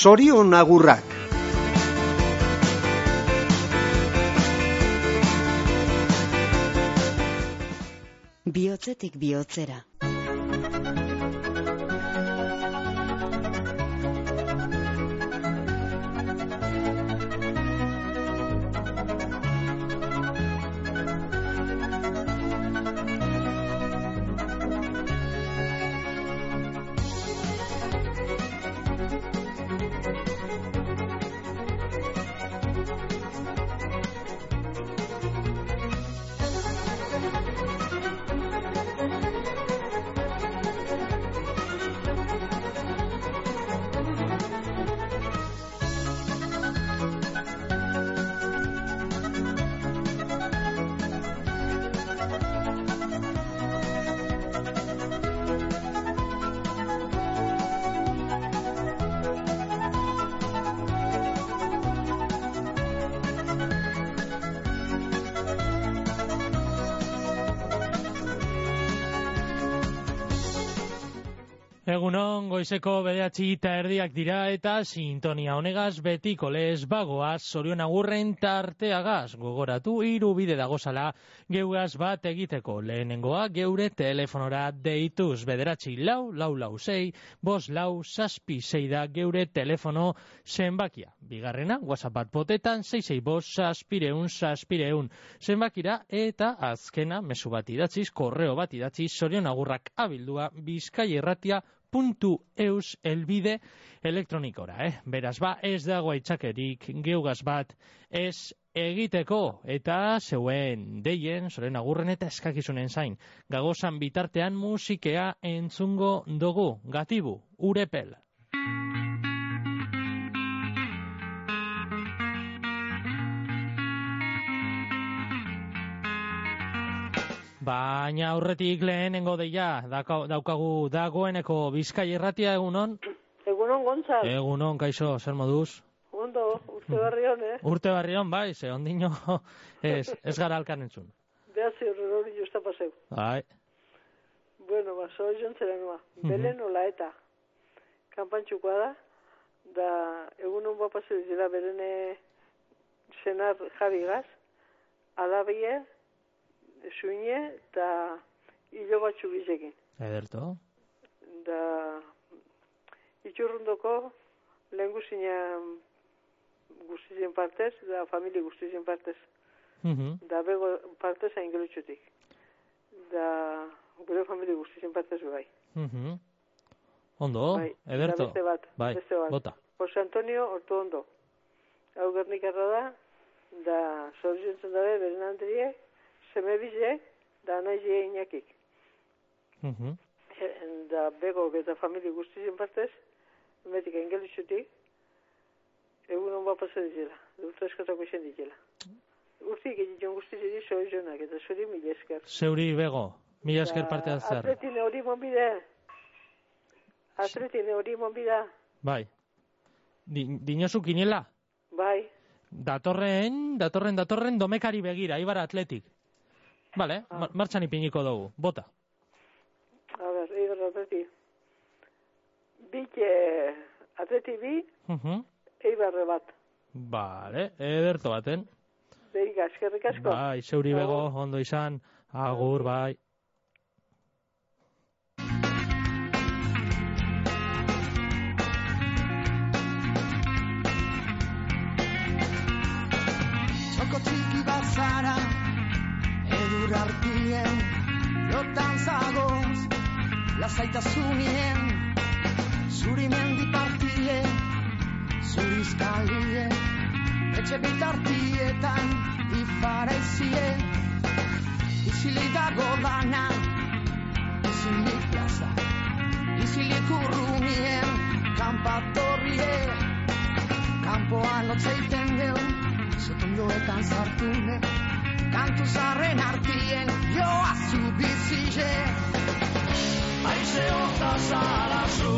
Zorion agurrak. Biotzetik bihotzera. Goizeko bederatzi eta erdiak dira eta sintonia honegaz betiko lez bagoaz zorion agurren tarteagaz gogoratu hiru bide dagozala geugaz bat egiteko lehenengoa geure telefonora deituz bederatzi lau, lau lau zei, bos lau, saspi zei da geure telefono zenbakia. Bigarrena, whatsapp bat botetan, zei zei bos, saspireun, saspireun zenbakira eta azkena mesu bat idatziz, korreo bat idatziz, zorion agurrak abildua bizkai erratia eus elbide elektronikora, eh? Beraz ba, ez dago aitzakerik geugaz bat ez egiteko eta zeuen deien, zoren agurren eta eskakizunen zain. Gagozan bitartean musikea entzungo dugu, gatibu, urepel. Baina aurretik lehenengo deia, dauka- daukagu dagoeneko bizkai irratia egunon. Egunon gontzal, Egunon, kaixo, zer moduz? ondo, urte berri hon, eh? Urte barrion, bai, ze ondino ez, ez gara alkan entzun. Behatzi horren hori justa paseu. Bai, Bueno, ba, soy jontzera noa. Mhm. Belen ola eta. Kanpantxukoa da, da egunon ba paseu dira berene senar jarigaz, alabie, suine, eta hilo batxu bizekin. ederto. Da itxurrundoko lehen guztinean guztizien partez, da familia guztizien partez. Mhm. da bego partez hain gelutxutik. Da gure familia guztizien partez bai. Mhm. Ondo, bai. ederto. Beste bat, Bai, beste bat. bota. Jose Antonio ortu ondo. Hau gernikarra da, da zoriontzen dabe beren handrie, seme bize, da naizie inakik. Mhm. E, Da bego eta familia guztizien partez, metik hain gelutxutik, egun hon bapasa dizela, dut eskatako izan dizela. Urtik egiten guztizik dizo jonak, eta zuri mila esker. Zeuri bego, mila esker parte hartzear. Atletine hori monbide. Atletine hori monbida. Bai. Di, dinozu kinela? Bai. Datorren, datorren, datorren domekari begira, Ibar Atletik. Vale, Ah. mar martxan ipiniko dugu, bota. A ber, eibar atleti. Bite atleti bi, Mhm. eibarre bat. Vale, ederto baten. Behiga, eskerrik asko. Bai, zeuri bego, ondo izan, agur, bai. Txoko txiki bat zara Edur artien Lotan zagoz Lasaitasunien Zuri mendi partie Zurizkalie Etxe bitartietan Ifarezie Izilik dago dana Izilik plaza Izilik urrunien Kampatorrie Kampoan otzeiten deu Zotondoetan zartune Kantu zarren artien Joa zu bizize Aize ota zara zu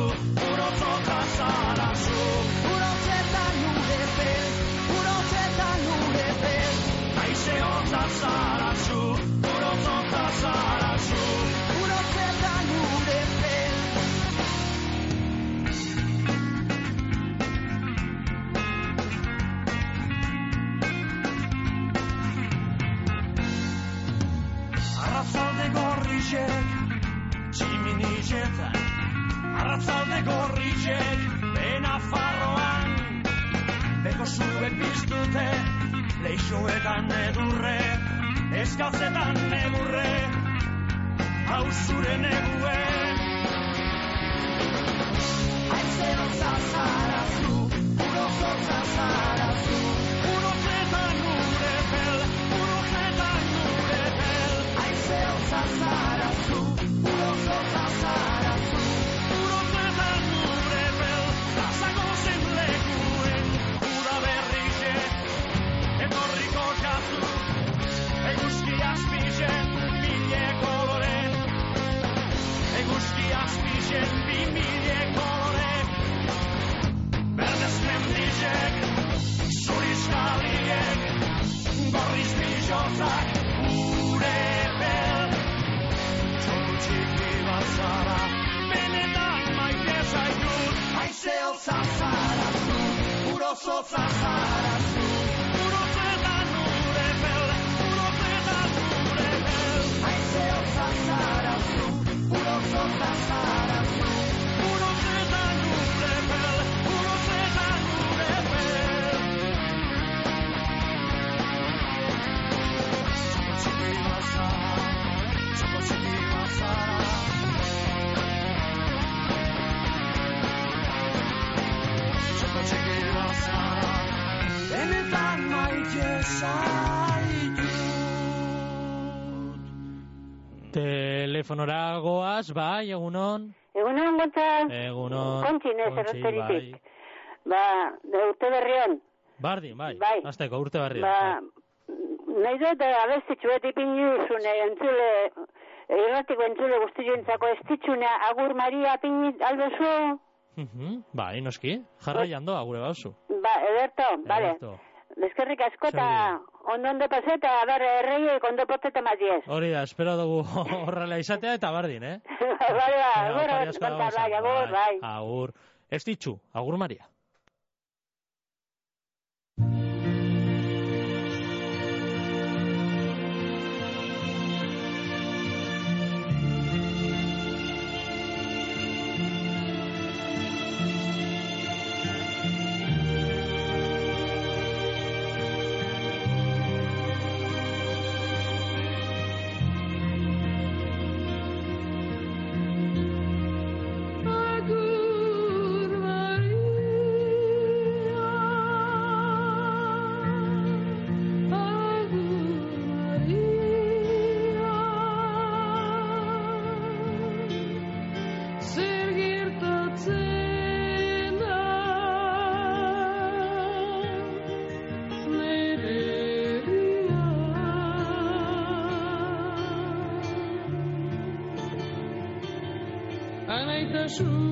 Urotzoka zara zu. Urotzetan nure pel Urotzetan nure pel Aize ota zara horixek Tximinitxetak Arratzalde gorritxek Bena farroan Beko zuek biztute Leixoetan edurre Eskatzetan edurre Hau zure negue. Aize dutza zara zu Uro zotza zara zu Uro zetan gure bel Uro zetan gure bel Aize dutza zara zotza zara zu. urozetan nure bel, urozetan nure bel, Aizero zazara zu, puro Benetan maite zaitut. Telefonora goaz, bai, egunon. Egunon, gontzal. Egunon. Kontxin ez, Kontxi, erosteritik. Ba, de urte berrion. Bardin, bai. Bai. Azteko urte barri. Ba, nahi dut eh, abestitxu bat ipini duzune, entzule, irratiko entzule guztientzako estitxuna, agur Maria pini albezu? Bai, noski. Jarraian doa gure bauzu. Ba, ederto, bale. Ederto. Deskerrik asko eta ondo ondo paseta, ber, erreiek ondo poteta matiez. Hori da, espero dugu horrela izatea eta bardin, eh? Bale, ba, agur, bai, agur, bai. Agur. Ez ditxu, agur Maria. Agur 的树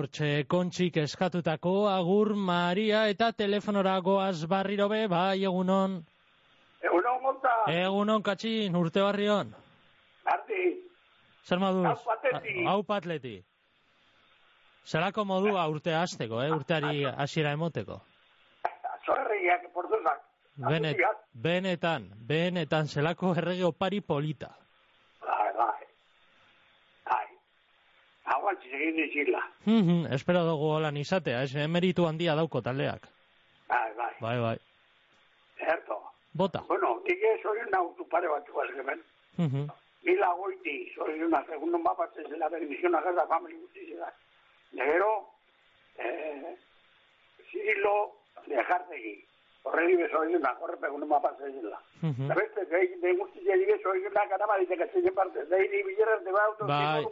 hortxe kontxik eskatutako agur Maria eta telefonora goaz barriro be, bai egunon. Egunon monta, Egunon katxin, urte barrion. arti, Zer moduz? Hau patleti. Hau patleti. Zerako modua urte hasteko, eh? urteari hasiera emoteko. zorregiak portuzak. Benet, benetan, benetan, zelako errege opari polita. Bai, bai. Bai. Egin dizila. Mhm, espero dugu holan izatea, ez emeritu handia dauko taldeak. Bai, bai. Bai, bai. Erto. Bota. Bueno, nik ez hori nautu pare bat igual Mhm. Mila goiti, hori una segundo mapa se la bendición a cada familia guztiza. Negero, eh, Cirilo, dejartegi. Horregi beso hori una, horre pegun mapa se la. Mhm. La beste, de, de guztia dibe, soy una carama, dice que se parte. Ahí, billeras de bauto, Bai,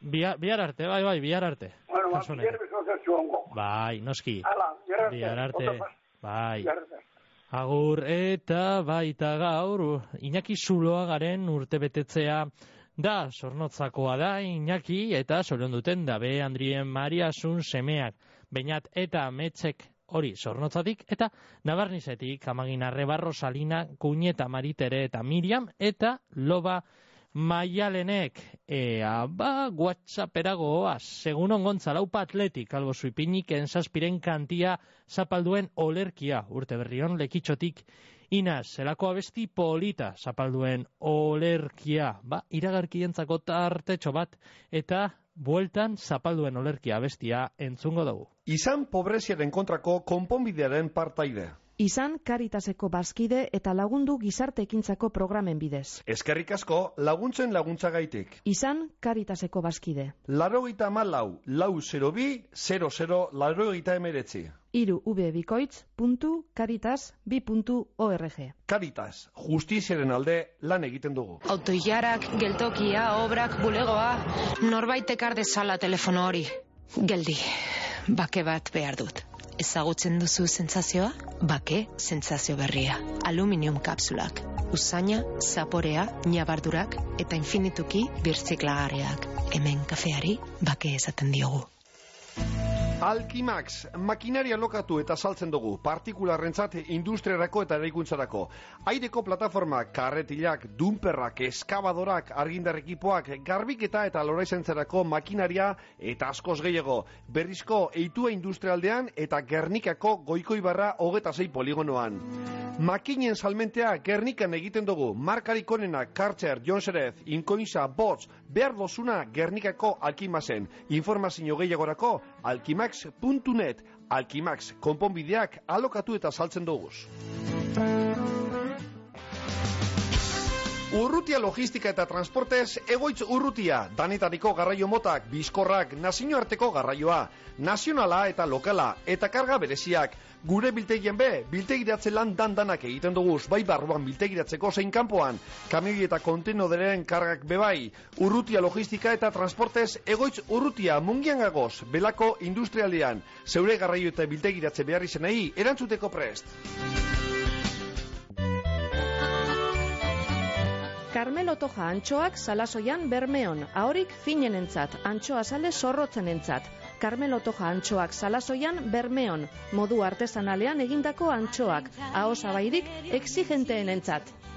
bihar, bihar arte, bai, bai, bihar arte. Bueno, ba, billeras honetan. beso zer zuongo. Bai, noski. Hala, bihar arte. Arte, bai. arte. Agur eta baita gaur, Iñaki Zuloa garen urte betetzea da, sornotzakoa da, Iñaki eta sorion duten dabe Andrien Maria Sun semeak, bainat eta metzek hori sornotzatik, eta nabarnizetik amagin arrebarro salina, kuñeta maritere eta Miriam, eta loba maialenek, ea, ba, whatsappera goaz, segun ongontza laupa atletik, albo zuipinik enzazpiren kantia zapalduen olerkia, urte berrion lekitxotik, Inaz, zelako abesti polita zapalduen olerkia, ba, iragarkientzako tartetxo bat, eta bueltan zapalduen olerkia abestia entzungo dugu. Izan pobreziaren kontrako konponbidearen partaide. Izan Caritaseko bazkide eta lagundu gizarte ekintzako programen bidez. Eskerrik asko laguntzen laguntzagaitik. Izan Caritaseko bazkide. Larogeita malau, lau 02, 00, larogeita emeretzi. Iru ubebikoitz.caritas2.org Caritas, justiziaren alde lan egiten dugu. Autoilarak, geltokia, obrak, bulegoa, norbait ekar dezala telefono hori. Geldi, bake bat behar dut. Ezagutzen duzu sentsazioa? Bake sentsazio berria. Aluminium kapsulak. Usaina, zaporea, ñabardurak eta infinituki birziklagarriak. Hemen kafeari bake esaten diogu. Alkimax, makinaria lokatu eta saltzen dugu, partikularrentzat industriarako eta eraikuntzarako. Aireko plataformak, karretilak, dumperrak, eskabadorak, argindar ekipoak, garbiketa eta loraizentzarako makinaria eta askoz gehiago. Berrizko eitua industrialdean eta Gernikako goikoibarra hogeta zei poligonoan. Makinen salmentea Gernikan egiten dugu, markarik onena, Kartzer, Jonserez, Inkoisa, Bots, behar dozuna Gernikako Alkimazen. Informazio gehiagorako, alkimax.net, Alkimax, konponbideak alokatu eta saltzen duguz. Urrutia logistika eta transportez, egoitz urrutia, danetariko garraio motak, bizkorrak, nazioarteko garraioa, nazionala eta lokala, eta karga bereziak. Gure biltegien be, biltegiratze lan dan-danak egiten duguz, bai barruan biltegiratzeko zein kanpoan, kamioi eta kontenoderen kargak bebai, urrutia logistika eta transportez, egoitz urrutia mungian gagoz, belako industrialdean, zeure garraio eta biltegiratze behar izenei, erantzuteko prest. Carmelo Toja antxoak salasoian bermeon, ahorik finenentzat, antxoa sale zorrotzenentzat. Carmelo Toja antxoak salasoian bermeon, modu artesanalean egindako antxoak, aho zabairik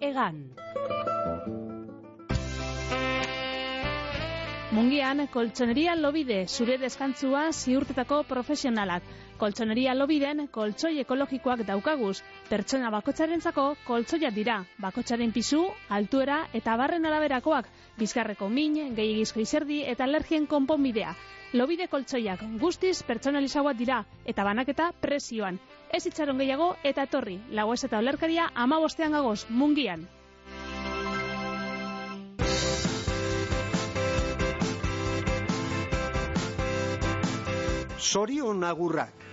egan. Mungian, koltsoneria lobide, zure deskantzua ziurtetako profesionalak. Koltsoneria lobiden, koltsoi ekologikoak daukaguz. Pertsona bakotxarentzako koltsoiak dira. Bakotxaren pisu, altuera eta barren araberakoak. Bizkarreko min, gehiagizko izerdi eta alergien konponbidea lobide koltsoiak guztiz pertsonalizagoak dira eta banaketa presioan. Ez itxaron gehiago eta etorri, lagu ez eta olerkaria ama bostean gagoz, mungian. Sorion agurrak.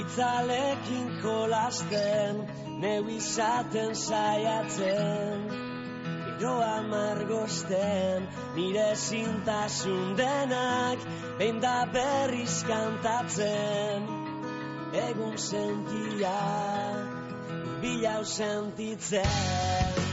itzalekin kolasten, neu izaten saiatzen. Iroa margosten, nire zintasun denak, behin da berriz kantatzen. Egun sentia, bilau sentitzen.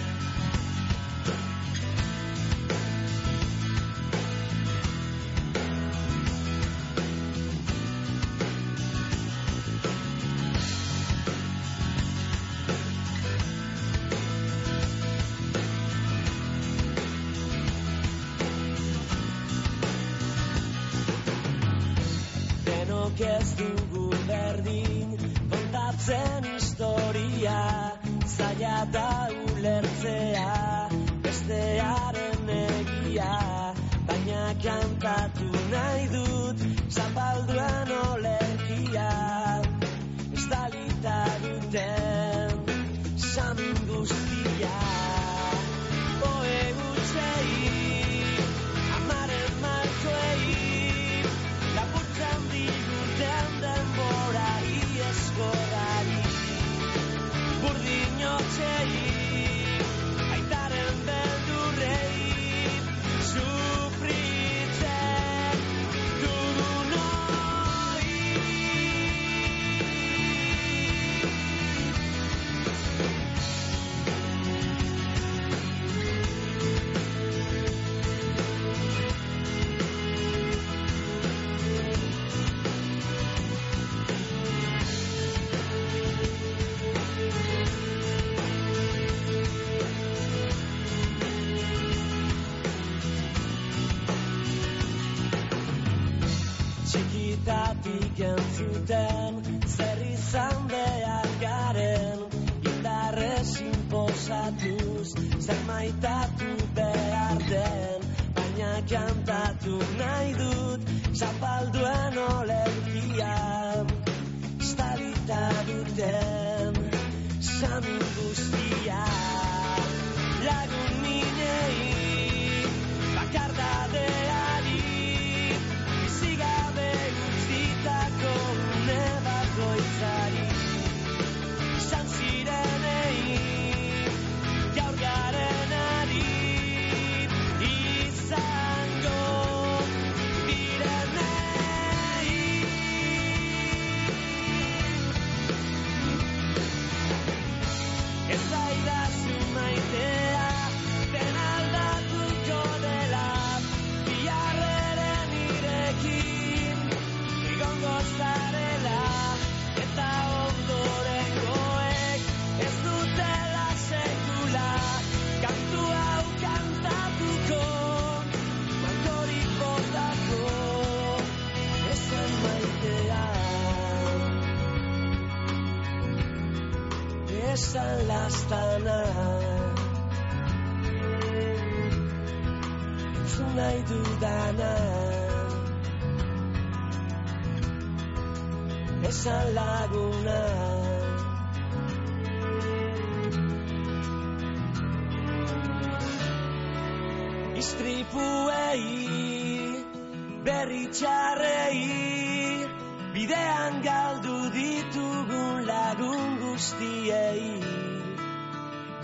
beharrei bidean galdu ditugun lagun guztiei.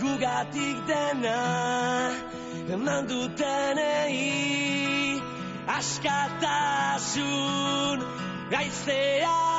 Gugatik dena eman dutenei. Askatasun gaiztea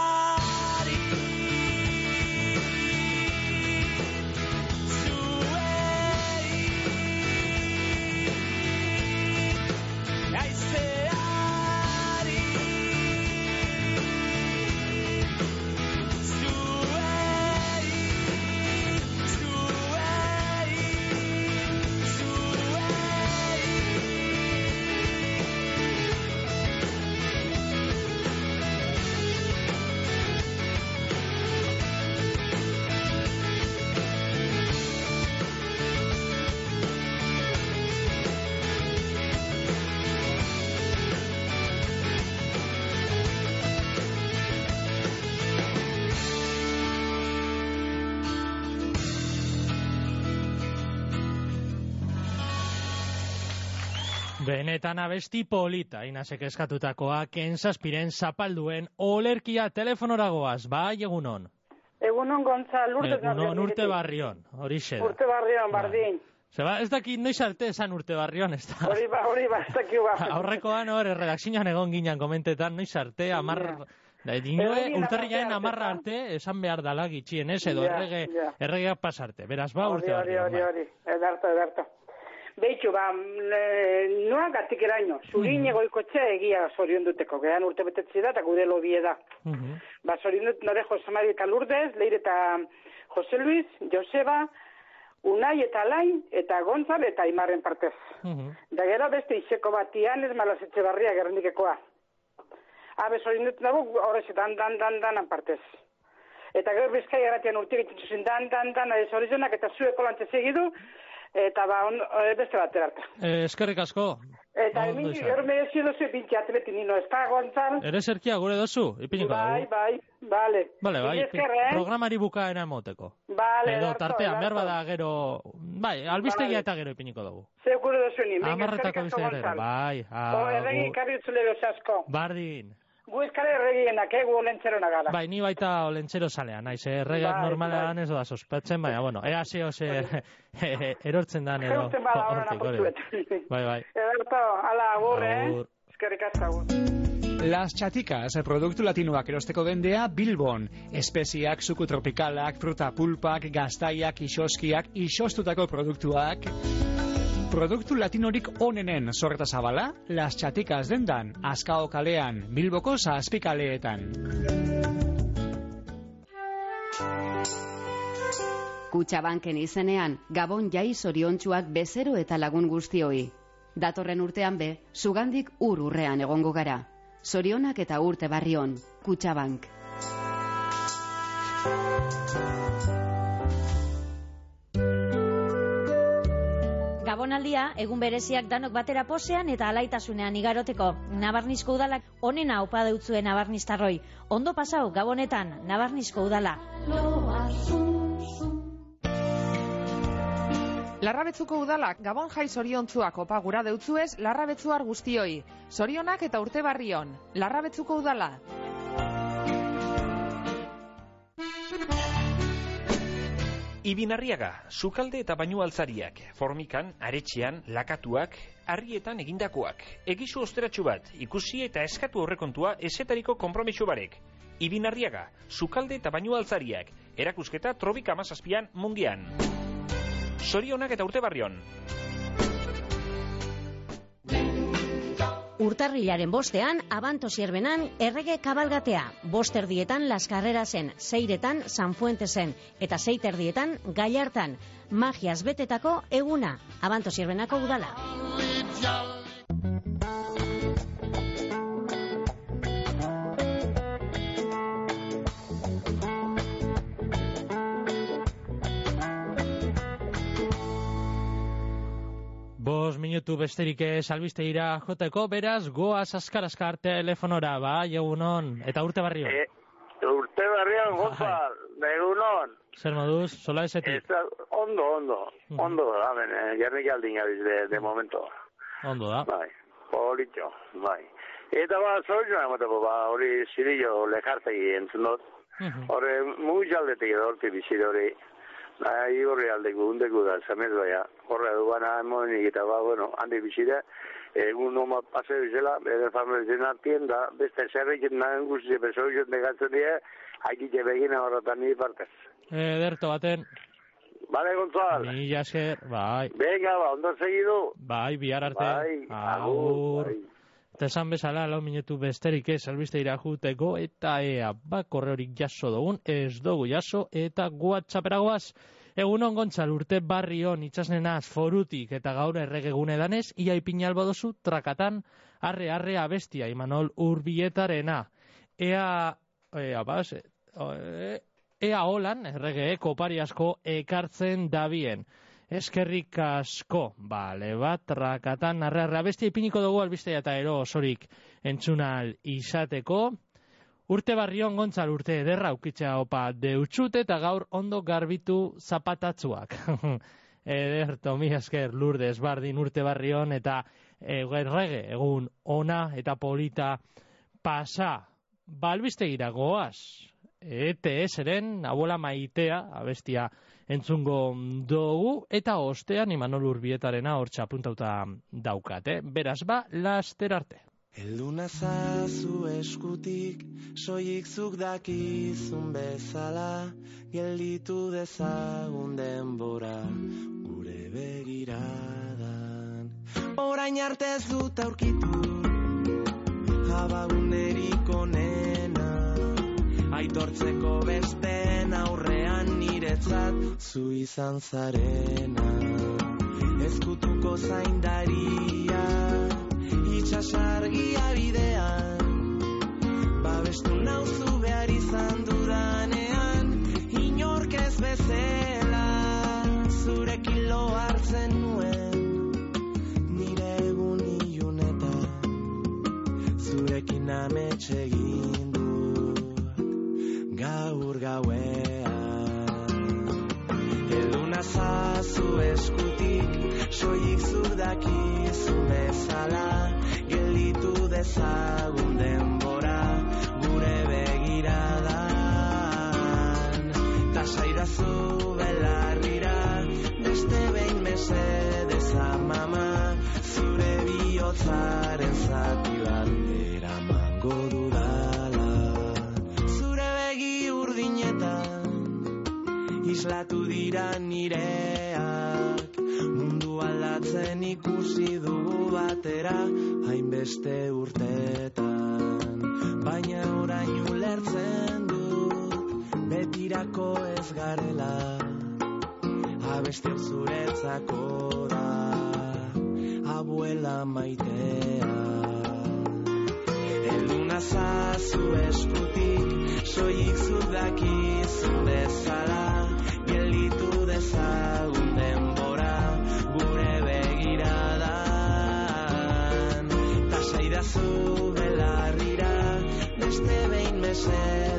Benetan abesti polita, inazek eskatutakoa, kentzazpiren zapalduen olerkia telefonoragoaz, bai egunon. Egunon Gontzal, urte Egunon urte barrion, hori da. Urte barrion, bardin. Zeba, ez dakit noiz arte esan urte barrion, ez da. Hori ba, hori ba, ez dakit ba. Aurrekoan hor, erredakzioan egon ginen komentetan, noiz arte, amar... Da, dinue, urtarriaren amarra arte, esan behar dala gitxien ez, edo Ja, errege, ja. erregeak pasarte. Beraz, ba, Hori, urte hori, barrion. hori, hori, edarto, edarto. Beitxu, ba, e, noa gatik eraino, zurin Mhm. egoikotxe egia zorion duteko, gehan urte betetzi da, eta gure lobi da. Mhm. Ba, zorion dut nore Jose Mari eta Lourdes, Leire eta Jose Luis, Joseba, Unai eta Alain, eta Gonzal eta Imarren partez. Mhm. Da gero beste izeko batian ez malaz etxe barria gerrendikekoa. Habe, zorin dut dago, horrez, dan, dan, dan, dan, partez. Eta gero bizkai erratian urtik zuen dan, dan, dan, ez horizonak eta zueko lantze segidu, eta ba, on, e, beste bat erarte. Eh, eskerrik asko. Eta Ondo hemen, izan. gero merezi dozu pintxat beti nino, ez da, Gontzal? Ere zerkia gure dozu, ipiniko Bai, bai, bale. Bale, bai, eh? programari bukaera emoteko. Bale, Edo tartean, behar bada gero... Bai, albistegia eta gero ipiniko dugu. Ze gure dozu ni, Amarretako eskerrik asko, Gontzal. bai. Agur. ikarri utzule asko. Bardin. Gu eskare erregienak, eh, gu olentzerona gara. Bai, ni baita olentzero salea, naiz, eh, erregeak Bai, normalean ez da sospetzen, baina, bueno, ea zeo ze erortzen dan edo. Eurten bada. Bai, bai. Edarto, ala, agur, eh? Agur. Eskerrik asko, agur. Las Chaticas, produktu latinoak erosteko dendea Bilbon. Espeziak, suku tropikalak, fruta pulpak, gaztaiak, isoskiak, isostutako produktuak. Produktu latinorik onenen sorreta zabala, Las Chaticas dendan, Azkao kalean, Bilboko zazpikaleetan. Kutxabanken izenean, Gabon jai zoriontsuak bezero eta lagun guztioi. Datorren urtean be, zugandik ur urrean egongo gara. Zorionak eta urte barrion, Kutxabank. Gabonaldia, egun bereziak danok batera posean eta alaitasunean igaroteko. Nabarnizko udalak onena opa deutzue nabarniztarroi. Ondo pasau, Gabonetan, Nabarnizko udala. Larrabetzuko udalak Gabon jai zoriontzuak opa gura deutzuez larrabetzuar guztioi. Zorionak eta urte barrion. Larrabetzuko udala. Ibinarriaga, sukalde eta bainu altzariak, formikan, aretxean, lakatuak, harrietan egindakoak. Egizu osteratxu bat, ikusi eta eskatu horrekontua esetariko kompromiso barek. Ibinarriaga, sukalde eta bainu altzariak, erakusketa trobika amazazpian mundian. Sorionak eta urte barrion. Urtarrilaren bostean, abanto zierbenan, errege kabalgatea. Bost erdietan Las Carrerasen, seiretan San Fuentesen, eta seit erdietan Gallartan. Magiaz betetako eguna, abanto zierbenako udala. Bos minutu besterik ez albistegira joteko, beraz, goaz askar-askar telefonora, bai, egunon, eta urte barrio. Eh, urte barrian, Gonzal, egunon. Zer moduz, sola esetik, Eta, ondo, ondo, Mhm. ondo, amen, eh, gernik aldin gabiz de, de momento. ondo da. Bai, politxo, bai. Eta ba, zoizu emoteko, ba, hori zirillo lejartegi entzun dut. Hore, mugi aldetik edo horti bizit hori. Nahi horre aldeku, undeku da, zamez baia. Horre emoenik eta ba, bueno, handi bizite. Egun noma pase bizela, bere familien artien da, beste zerrik nahen guzti, beso izan negatzen die, haikite begina horretan nire partez. Ederto baten, Bale, Gonzal. mila esker, bai, Venga, ba, ondo segidu. bai, bihar arte, Bai, agur, bai. Eta esan bezala, lau minutu besterik ez, albiste irajuteko, eta ea, ba, korreorik jaso dugun, ez dugu jaso, eta guatxaperagoaz, egunon gontzal urte barri hon itxasnenaz forutik eta gaur erregegune danez, ia ipinalbo dozu, trakatan, arre, arre, abestia, imanol urbilietarena. Ea, ea, bas, e, ea holan, errege, kopari asko ekartzen dabien. Eskerrik asko, bale bat, trakatan, arre, arre, abestia ipiniko dugu albistea eta ero osorik entzunal izateko. Urte barrion gontzal urte ederra ukitzea opa deutxute eta gaur ondo garbitu zapatatzuak. Ederto, mi esker, Lourdes, Bardin, urte barrion eta errege egun ona eta polita pasa. Balbistegira goaz, ETS-eren abuela maitea, abestia entzungo dugu, eta ostean Imanol Urbietarena hor txapuntauta daukat, eh? Beraz ba, laster arte. Heldu nazazu eskutik, soilik zuk dakizun bezala, gelditu dezagun denbora, gure begiradan. Orain arte ez dut aurkitu, abagunerik onena, aitortzeko besten aurrean niretzat zu izan zarena. Ezkutuko zaindaria, itxasargia bidean, babestu nauzu behar izan dudanean, inork ez bezela, zurekin lo hartzen nuen, nire egun ilunetan, zurekin ametxe egin gaur gauean. Heldu nazazu eskutik, soilik zuk dakizun bezala, dezagun denbora, gure begiradan. Tasaidazu belarrira, beste behin mesedez amama, zure bihotzaren zati bat eramango dudala. Zure begi urdinetan, islatu dira mundu aldatzen ikusi dugu batera hainbeste urtetan baina orain ulertzen dut betirako ez garela abesti hau zuretzako da abuela maitea. Heldu nazazu eskutik, soilik zuk dakizun bezala, behin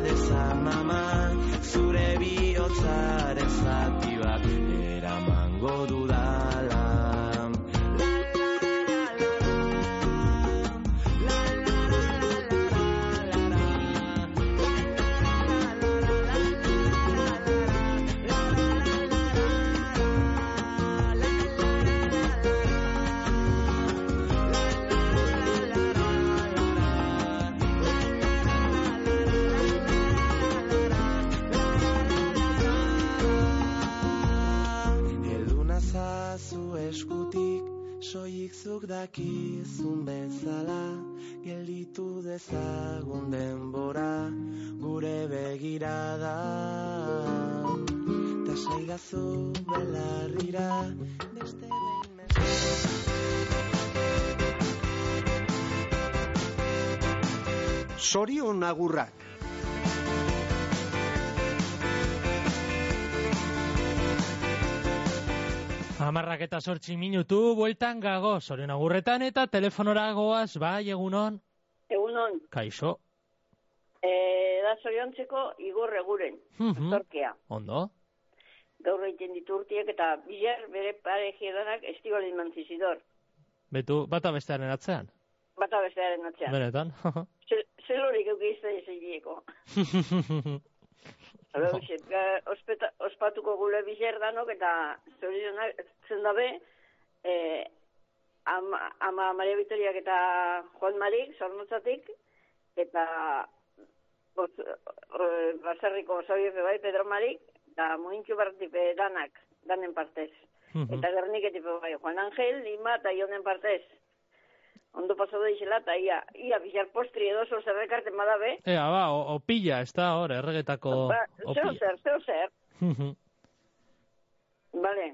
zuk dakizun bezala, gelditu dezagun denbora, gure begirada. Ta saigazu belarrira, beste behin Sorion agurrak. Amarrak eta sortzi minutu, bueltan gago, zorion agurretan eta telefonora goaz, bai, egunon, Egunon, kaixo. e, da zoriontzeko igor eguren, Mhm. torkea. Ondo? Gaur egiten ditu urtiek eta bilar bere pare jiedanak estibalin mantzizidor. Betu, bata bestearen atzean. Bata bestearen atzean. Benetan. Zel- Zelorik eukizten izaieko. Hala, hoxe, ga- ospeta- ospatuko gule bilar danok eta zorionak zen dabe, e, ama, ama Maria Vitoriak eta Juan Marik, zornotzatik, eta boz, e, baserriko Zabiepe bai, Pedro Marik, eta Mointxu Bartipe danak, danen partez. Eta Gerniketik bai, Juan Angel, Lima eta Ionen partez. Ondo pasado izela, eta ia, ia bizar postri edo zor zerrekarten badabe. Ea, ba, o, opila, ez da hor, erregetako Ba, zeo zer, zeo zer. Mhm. Bale,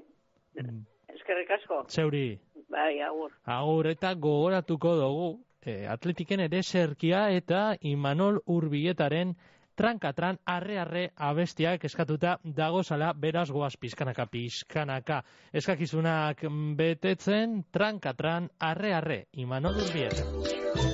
eskerrik asko. Zeuri, Bai, agur. agur eta gogoratuko dugu, e, atletiken ere serkia eta Imanol Urbietaren trankatran arre-arre abestiak eskatuta dagozala beraz goaz pizkanaka pizkanaka. Eskakizunak betetzen trankatran arre-arre Imanol Urbieta.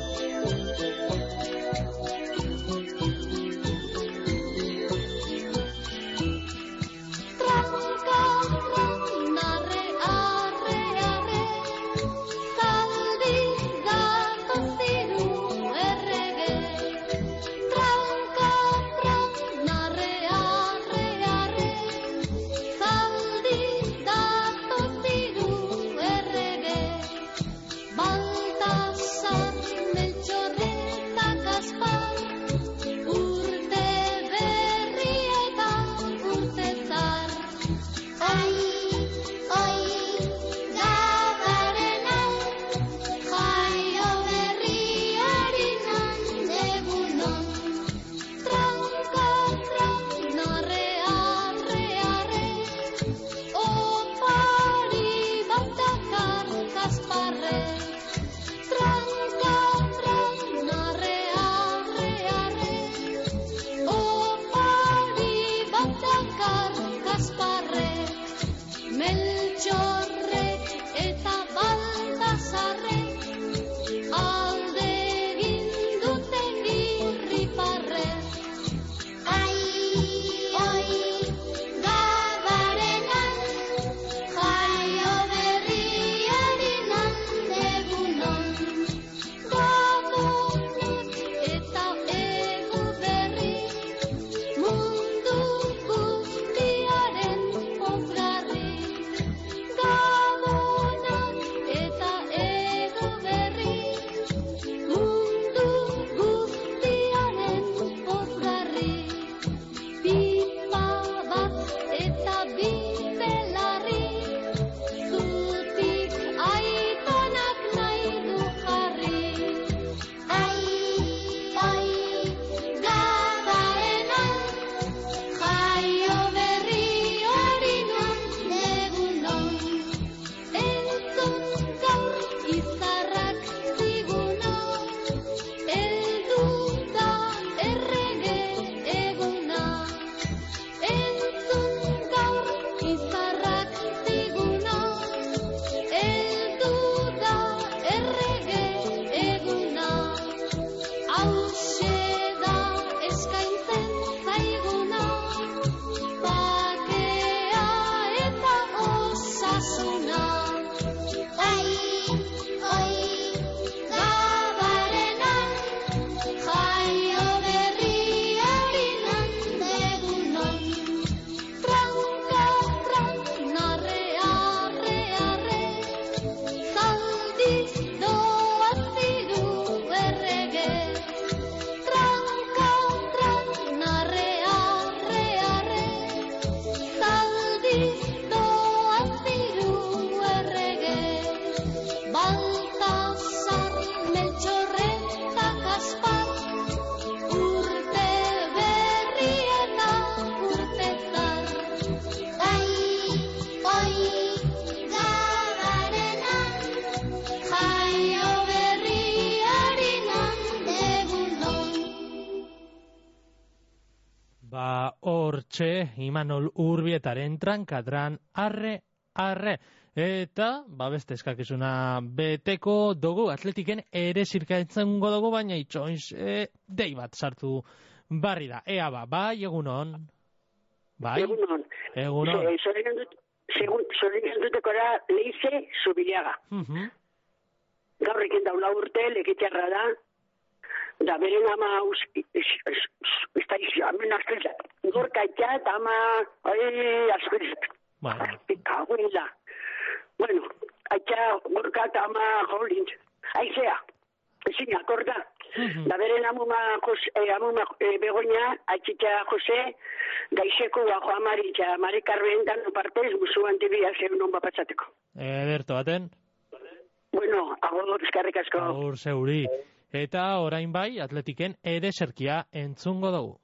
Imanol Urbietaren trankadran arre, arre. Eta, ba beste eskakizuna beteko dugu atletiken ere zirkaetzen dugu, baina itxoinz e, dei bat sartu barri da. Ea ba, bai egunon. Bai, Egunon. egunon. Eh, Zorien dut, dutekora leize zubiliaga. Mhm. Gaur ekin daula urte, lekitxarra da, da beren ama us, ez da izi, amen askrizat. Gorka itxa eta ama, ai, askrizat. Bueno, Aguila. Bueno, aitxa gorka eta ama jolint. Aizea, ezin akorda. Da beren amuma, Jos, eh, amuma eh, Begoña, aitxitxa Jose, daizeko bajo amari eta Mari Carmen dan partez, musu antibia zer non bapatzateko. ederto baten, Bueno, agur eskarrik asko. agur zeuri. Eta orain bai, atletiken ere zerkia entzungo dugu.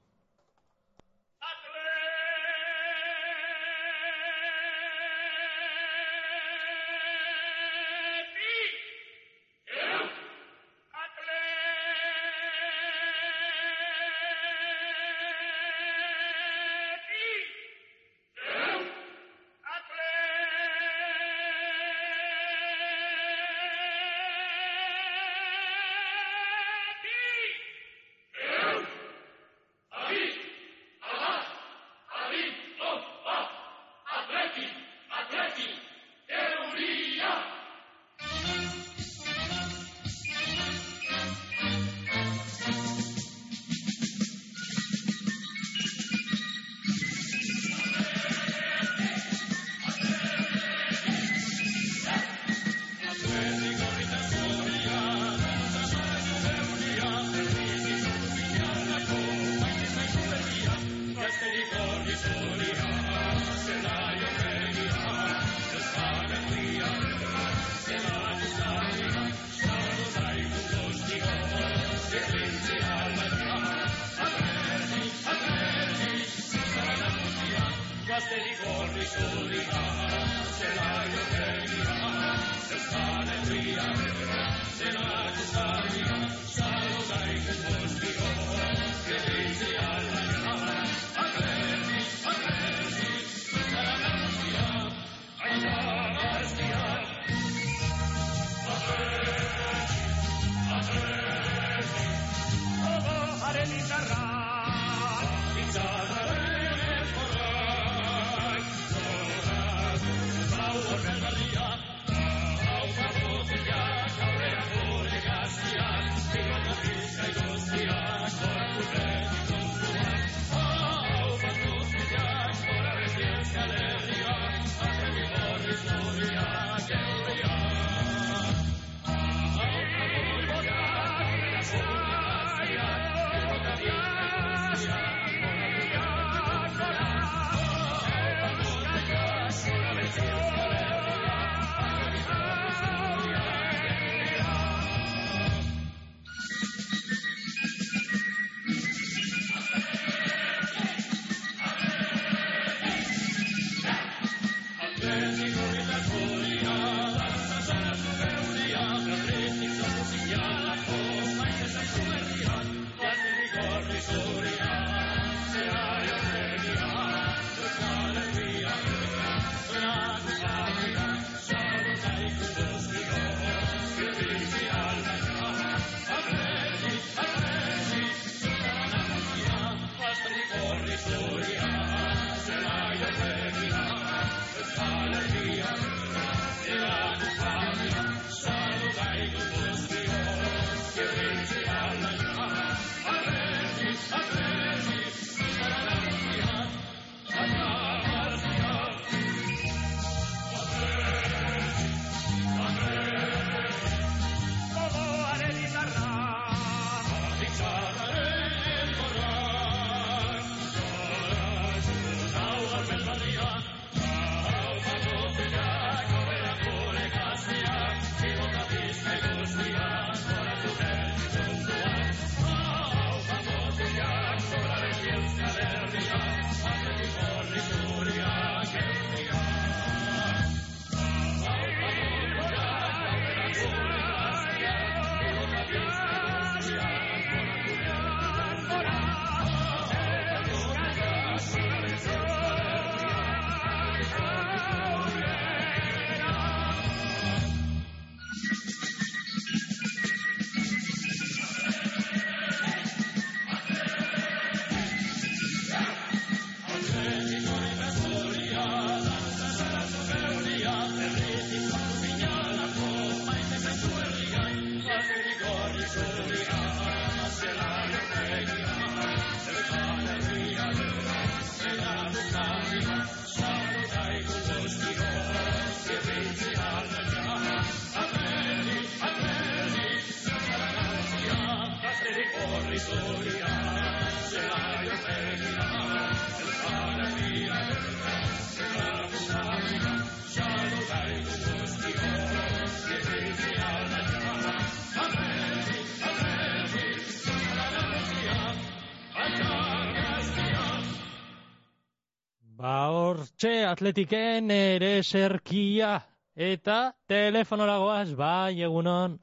Hortxe atletiken ere serkia. Eta telefonoragoaz, bai, egunon.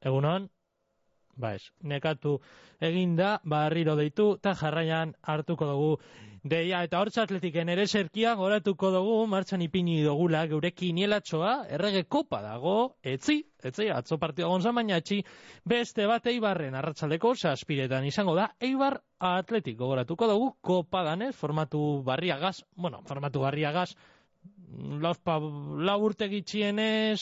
Egunon? Ba ez, nekatu eginda, barriro deitu, eta jarraian hartuko dugu. Deia, eta hortxe atletiken ere serkia goratuko dugu, martxan ipini dugula, geure kinielatxoa, errege kopa dago, etzi, etzi, atzo partida gonzan, baina etzi, beste bat eibarren arratsaldeko saspiretan izango da, eibar atletik gogoratuko dugu, kopa danez, formatu barriagaz, bueno, formatu barriagaz, lauzpa, lau gitxienez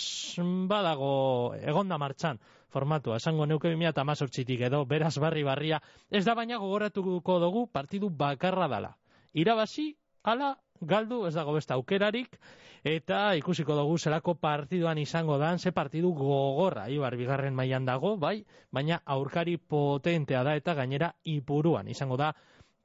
badago egonda martxan formatua, esango neuke 2018tik edo, beraz barri barria, ez da baina gogoratuko dugu partidu bakarra dala. Irabazi, ala, galdu, ez dago beste aukerarik, eta ikusiko dugu zelako partiduan izango dan, ze partidu gogorra, ibar bigarren mailan dago, bai, baina aurkari potentea da eta gainera ipuruan izango da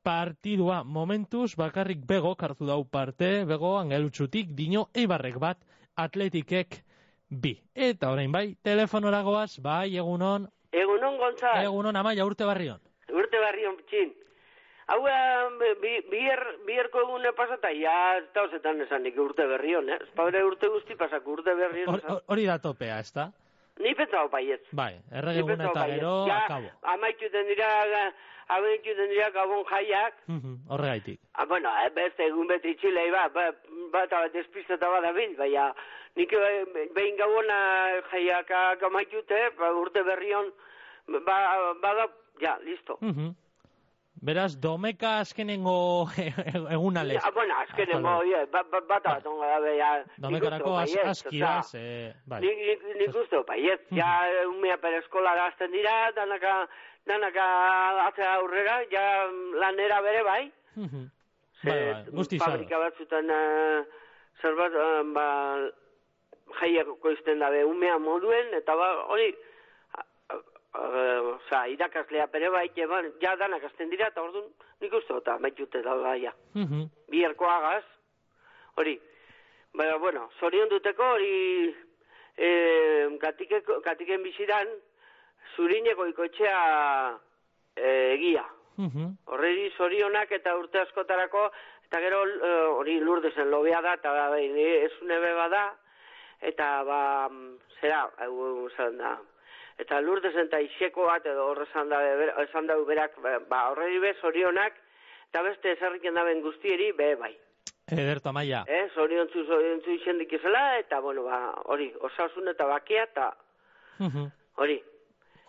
partidua momentuz bakarrik bego hartu dau parte, bego angelutsutik dino eibarrek bat atletikek bi. Eta orain bai, telefonoragoaz, bai, egunon, Egunon gontza, egunon amaia urte barrion. urte barrion txin. Hau, eh, bi, bier, bierko egune pasata, ja, ez da osetan esanik urte berrion, eh? Espabre urte guzti pasako urte berrion. Hor- hor- Hori da topea, ez da? Ni pentsau baietz. Bai, errege eguna eta gero, ja, akabo. amaituten dira, amaituten dira gabon jaiak, Mhm, Horregaitik. Ah, bueno, eh, beste egun beti txilei ba, ba, bat bat despisteta bada bil, baina nik eh, behin gauona jaiak amaitute, ba, urte berrion, ba, bada, ja, listo. Mhm. Beraz, domeka azkenengo eguna lez. Ja, bueno, azkenengo, oie, ba, ba, bat da, ja, nik Domekarako askiraz, osea, eh, bai. Nik, nik, uste baiet, ja, umea per eskola gazten dira, danaka, danaka atzea aurrera, ja lanera bere bai. Ze, Bai, bai, guzti fabrika batzutan uh, zerbait, uh, ba, jaiak koizten dabe umea moduen, eta ba, hori, uh, oza, irakaslea bere bai, ja, ja danak azten dira, eta orduan nik uste eta maitute da ja. Mhm. Bierko agaz, hori. Baina, bueno, zorion duteko hori e, gatikeko, gatiken bizidan, zurineko ikotxea e, egia. Mhm. Horreri zorionak eta urte askotarako, eta gero eh, hori lurdezen lobea da, eta da, bai, ez unebe bada, eta ba, mm, zera, hau da, eta lurdezen eta iseko bat, edo horre esan da, esan da berak, ba, horreri be zorionak, eta beste ezarriken daben guztieri, be, bai. Ederto amaia. Eh, zoriontzu, zoriontzu izendik izela, eta, bueno, ba, hori, osasun eta bakia, eta Mhm. hori,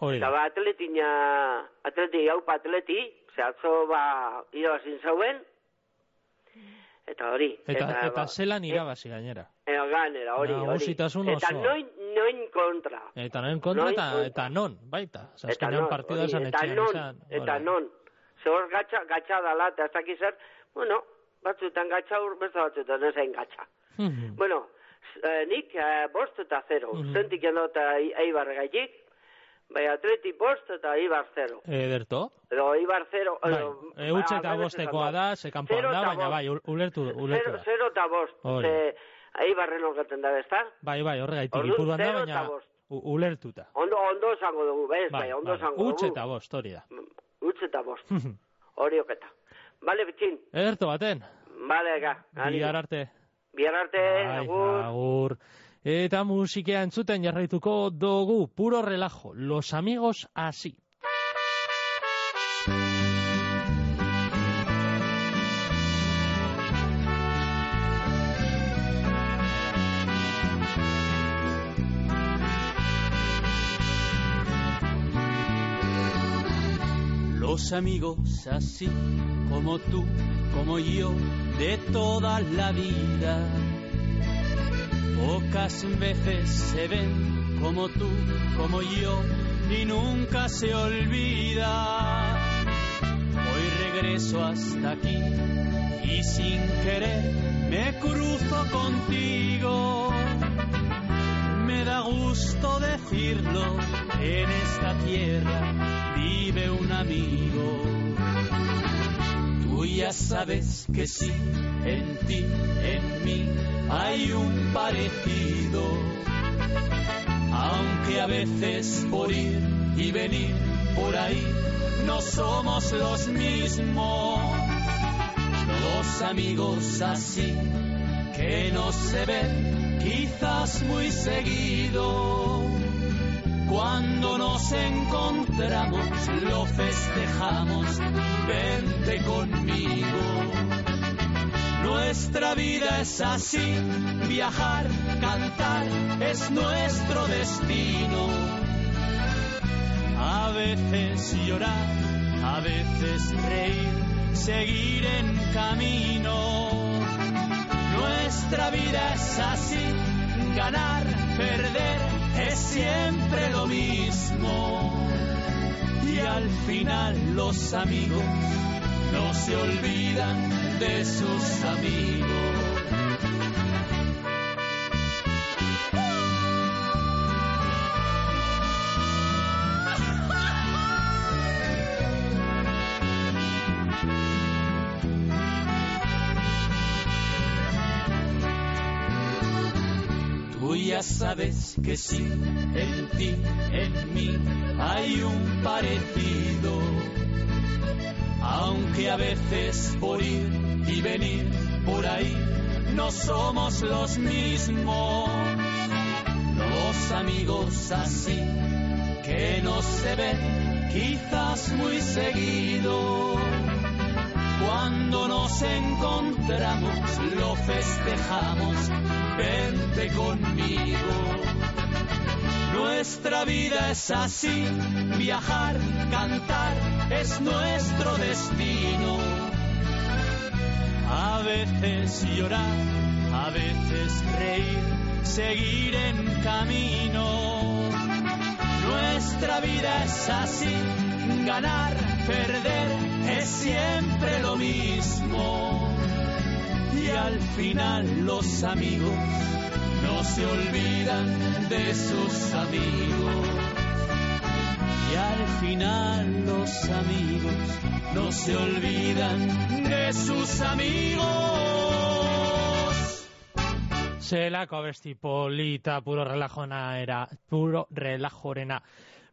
Hori Eta ba, atletina, atleti, haupa atleti, ze atzo ba, irabazin zauen, eta hori. Eta, eta, ba, zelan irabazi gainera. e, ganera, hori, hori. Eta noin, noin kontra. Eta non kontra Noin eta, kontra. eta non, baita. Eta Zazkenean non, partida esan eta etxean non, izan. eta non. Ze hor gatxa, gatxa dala, eta ez dakiz zer, bueno, batzuetan gatxa ur, beste batzuetan ez hain gatxa. Mhm. Bueno, eh, nik eh, bost eta zero, Mhm. zentik eno eta eibar gaitik, bai atleti bost eta eibar zero. Ederto. Edo Ibar zero... Bai, e, utxe eta bostekoa da, ze kanpoan da, baina bai, ul- ulertu, ulertu Zero, da. zero eta bost. Ze, Eibarren okaten da, ezta? Bai, bai, horregaitik ipuruan da, baina ulertuta. Ondo, ondo esango dugu, bez, Bai, bai, ondo bai, esango dugu. utxe eta bost, hori da. Utxe eta bost. Hori oketa. Bale, bitxin. Ederto baten, Bale, ga. bihar arte. Bihar arte, agur. agur. Eta musikea entzuten jarraituko dugu, puro relajo, los amigos así. Los amigos así como tú, como yo, de toda la vida. Pocas veces se ven como tú, como yo, y nunca se olvida. Hoy regreso hasta aquí y sin querer me cruzo contigo. Me da gusto decirlo, en esta tierra vive un amigo. Tú ya sabes que sí, en ti, en mí, hay un parecido. Aunque a veces por ir y venir por ahí no somos los mismos. Dos amigos así que no se ven quizás muy seguido. Cuando nos encontramos lo festejamos, vente conmigo. Nuestra vida es así, viajar, cantar es nuestro destino. A veces llorar, a veces reír, seguir en camino. Nuestra vida es así, ganar, perder es siempre lo mismo. Al final los amigos no se olvidan de sus amigos. Sabes que sí, en ti, en mí, hay un parecido. Aunque a veces por ir y venir por ahí no somos los mismos. Los amigos así que no se ven quizás muy seguido. Cuando nos encontramos lo festejamos, vente conmigo. Nuestra vida es así, viajar, cantar es nuestro destino. A veces llorar, a veces reír, seguir en camino. Nuestra vida es así, ganar, perder es siempre lo mismo. Y al final los amigos no se olvidan de sus amigos. Y al final los amigos no se olvidan de sus amigos. Zelako abesti polita, puro relajona era, puro relajorena.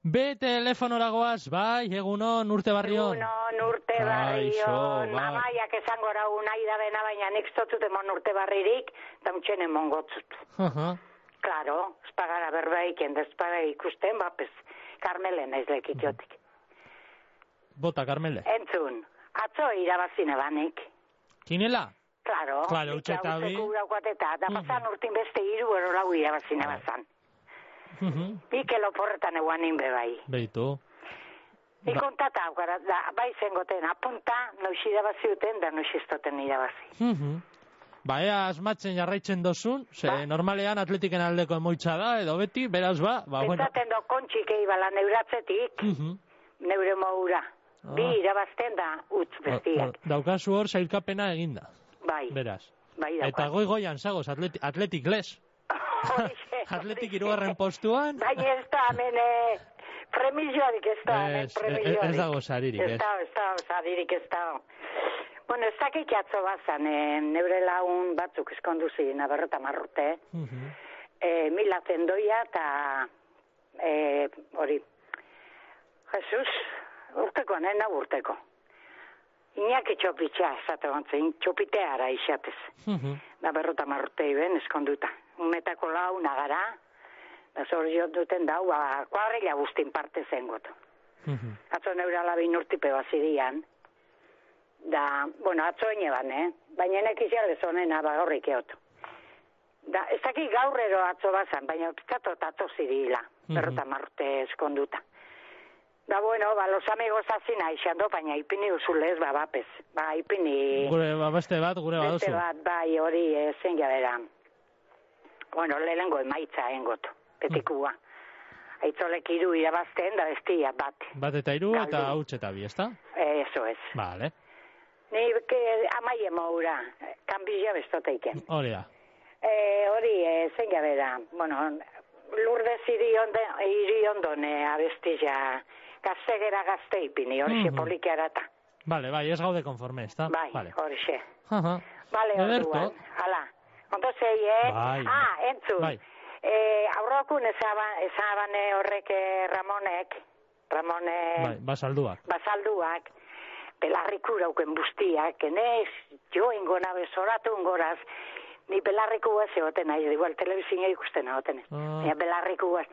Be telefonora goaz, bai, egunon, urte barrion. Egunon urte Kaixo, barrion, bai. mamaiak esango rau nahi da bena, baina nik zotut emon urte barririk, da emon gotzut. Aha. Claro, espagara berbaik, endezpaga ikusten, bapez, Carmelen ez lekitiotik. Bota, Carmele. Entzun, atzo irabazine banik. Kinela? Claro, Claro, nik utxe eta bi. eta, da pasan urtin beste hiru ero lau irabazine bazan. Mhm. Mikel oporretan eguanin bebai. Beitu. Nik Ba- kontata aukara, da, bai zengoten, apunta, noix irabazi duten, da noix ez duten irabazi. Mhm. Ba, ea asmatzen jarraitzen dozun, ze normalean atletiken aldeko emoitza da, edo beti, beraz ba, ba, bueno. Pentsaten do kontxik eibala neuratzetik, Mhm. neure moura. Ah. Bi irabazten da, utz bestiak. Hor- Daukazu hor sailkapena eginda, Bai, beraz. bai Eta daukat. goi goian zagoz, atleti, atletik les. atletik irugarren postuan, Baina ez da, hemen, eh, premizioarik ez da, ez, premizioarik. ez dago saririk, Ez ez. da, ez saririk ez da. Bueno, ez dakik atzo bazan, eh, neure lagun batzuk eskondu ziren, aberrota marrute, Mhm. eh, mila zendoia eta eh, hori, Jesus, urteko, nena urteko. Iñaki txopitxa, esate gontzen, txopiteara isatez. Mhm. Da berrota marrute iben, eskonduta. Unetako lau nagara, da zor duten dau, ba, kuadrilla guztin parte zengot. Mhm. Atzo neure alabin urtipe bazirian, da, bueno, atzo ban, eh? Baina nek izalez honena, ba, horrik eotu. Da, ez dakit gaurrero atzo bazan, baina pizkato atzo zirila, Mhm. berrota marrute eskonduta. Da, bueno, ba, los amigos azina izando, baina ipini uzulez, ba, bapez. Ba, ipini... Gure, ba, beste bat, gure Beste baduzu. bat, bai, hori, eh, zen jabera. Bueno, lehenengo emaitza engot, betikua. Aitzolek iru irabazten da bestia bat. Bat eta hiru eta hauts eta bi, ezta? Eh, eso es. Vale, Ni que amai emaura, kanbila bestoteiken. hori da. Eh, hori, eh, zen jabera, bueno, Lourdes irionde, iriondone abestilla. Gaztegera gazte ipini, horixe Mhm. polikiarata. Vale, bai, ez gaude konforme, ezta? Bai, Vale. Aha. Bale, Ederto. orduan. Hala. Ondo zei, eh? Bai. Ah, entzun. Bai. Eh, aurrokun ezaban, ezabane horrek eh, Ramonek, Ramone Bai, basalduak. basalduak, belarriku dauken bustiak, enez, jo ingona bezoratu ingoraz, ni belarriku guaz egoten nahi, igual telebizioa ikusten egoten ez. Ah. Baina belarriku guaz.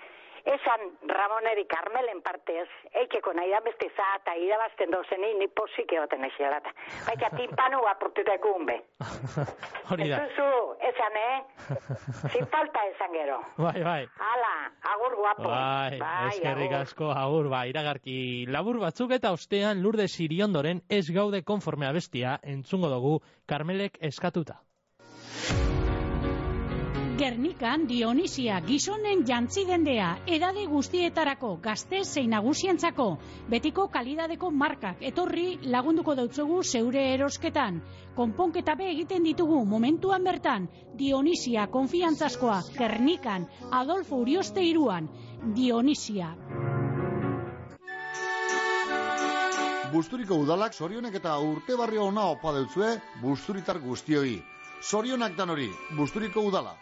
Esan Ramoneri Carmelen partez, eikeko nahi da beste za eta irabazten dozeni ni posik egoten nahi zelata. Baina timpanu apurtuteko unbe. Hori da. Zuzu, esan, eh? Sin falta esan gero. Bai, bai. Hala, agur guapo. Bai, eskerrik asko, agur, bai, iragarki labur batzuk eta ostean lurde siriondoren ez gaude konforme abestia entzungo dugu Karmelek eskatuta. Gernikan Dionisia gizonen jantzi dendea, edade guztietarako, gazte zein nagusientzako, betiko kalidadeko markak, etorri lagunduko dautzugu zeure erosketan. Konponketa be egiten ditugu momentuan bertan, Dionisia konfiantzazkoa, Gernikan, Adolfo Urioste iruan, Dionisia. Busturiko udalak sorionek eta urte barrio ona opa deutzue busturitar guztioi. Sorionak dan hori, Busturiko udala.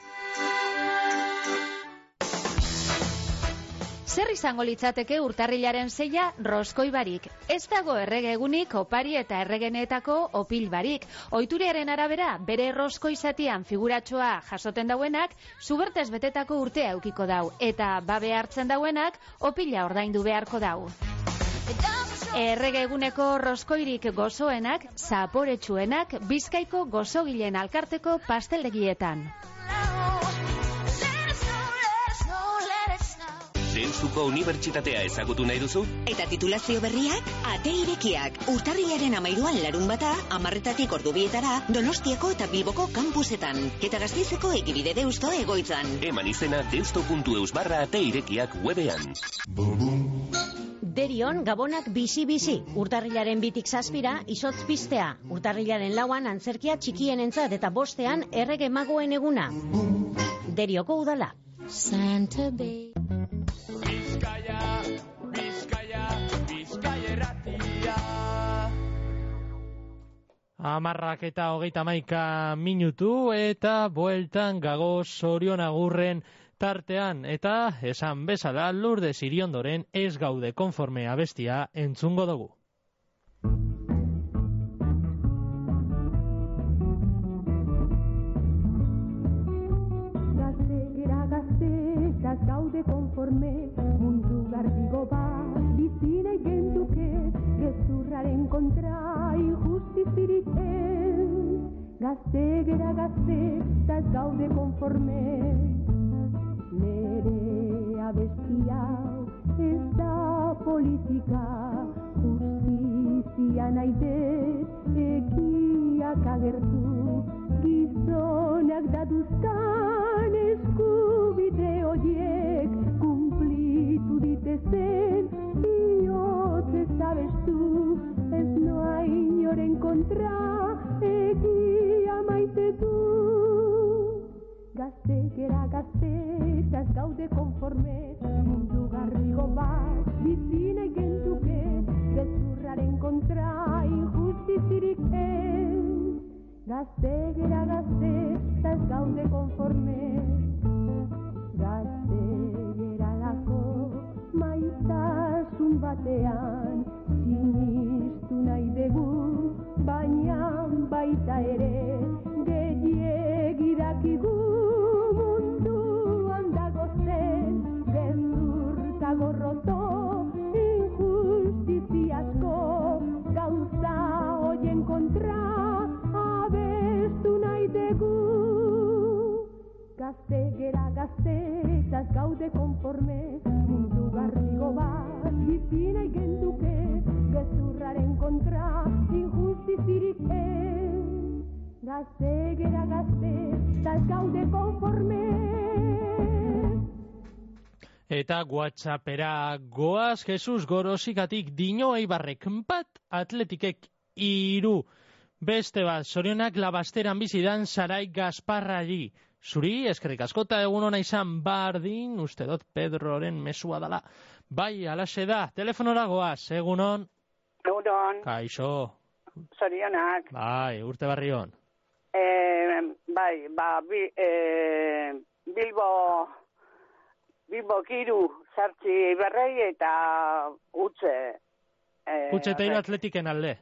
Zer izango litzateke urtarrilaren zeia roskoi barik. Ez dago errege egunik opari eta erregeneetako opil barik. Oituriaren arabera, bere roskoi zatian figuratxoa jasoten dauenak, zubertez betetako urtea eukiko dau. Eta babe hartzen dauenak, opila ordaindu beharko dau. Errege eguneko roskoirik gozoenak, zaporetsuenak, bizkaiko gozogilen alkarteko pasteldegietan. Deustuko Unibertsitatea ezagutu nahi duzu? Eta titulazio berriak, ate irekiak, urtarrilaren amairuan larun bata, amarretatik ordubietara, donostiako eta bilboko kampusetan, eta gazteizeko egibide deusto egoitzan. Eman izena deusto.eus barra ate irekiak webean. Derion gabonak bizi-bizi, urtarrilaren bitik zazpira, izotz piztea, urtarrilaren lauan antzerkia txikien entzat eta bostean errege magoen eguna. Derioko udala. Santa Bay. Amarrak eta hogeita maika minutu eta bueltan gago zorion agurren tartean eta esan bezala lurde ziriondoren ez gaude konforme abestia entzungo dugu. Gaztetaz gaude konforme mundu garbigo bat bizine genduke gezurraren kontra injustizirik ez. Gaztegera gaztetaz gaude konforme. Nere abestia ez da politika. Justizia nahi ekiak agertu. Gizonak daduzkan eskubide horiek kumplitu ditezen bihotz ez abestu ez noa inoren kontra egia maite du Gaztegera gaztetaz gaude konforme mundu garrigo bat bizine genduke gezurraren kontra injustizirik ez Gaztegera gaztetaz gaude konforme Gaztegera maitasun batean sinistu nahi dugu baina baita ere gehiegi dakigu munduan dago zen gezur eta gorroto injustiziasko gauza hoien kontra abestu nahi dugu. Gaztegera gaztetaz gaude konforme mundu garrigo bat bizi nahi genduke gezurraren kontra injustizirik ez Gaztegera gaztetaz gaude konforme Eta WhatsAppera goaz Jesus Gorosikatik dino eibarrek bat atletikek iru. Beste bat, sorionak labasteran bizidan Sarai Gasparrari. Zuri, eskerrik askota egun ona izan bardin, uste dut Pedroren mesua dala. Bai, alaxe da, telefonora goaz, egunon. Egunon, Kaixo, zorionak. bai, urte barri hon. Eh, bai, ba, bi, eh, Bilbo, Bilbo kiru sartzi berrei eta utze. Eh, Utxe eta atletiken alde.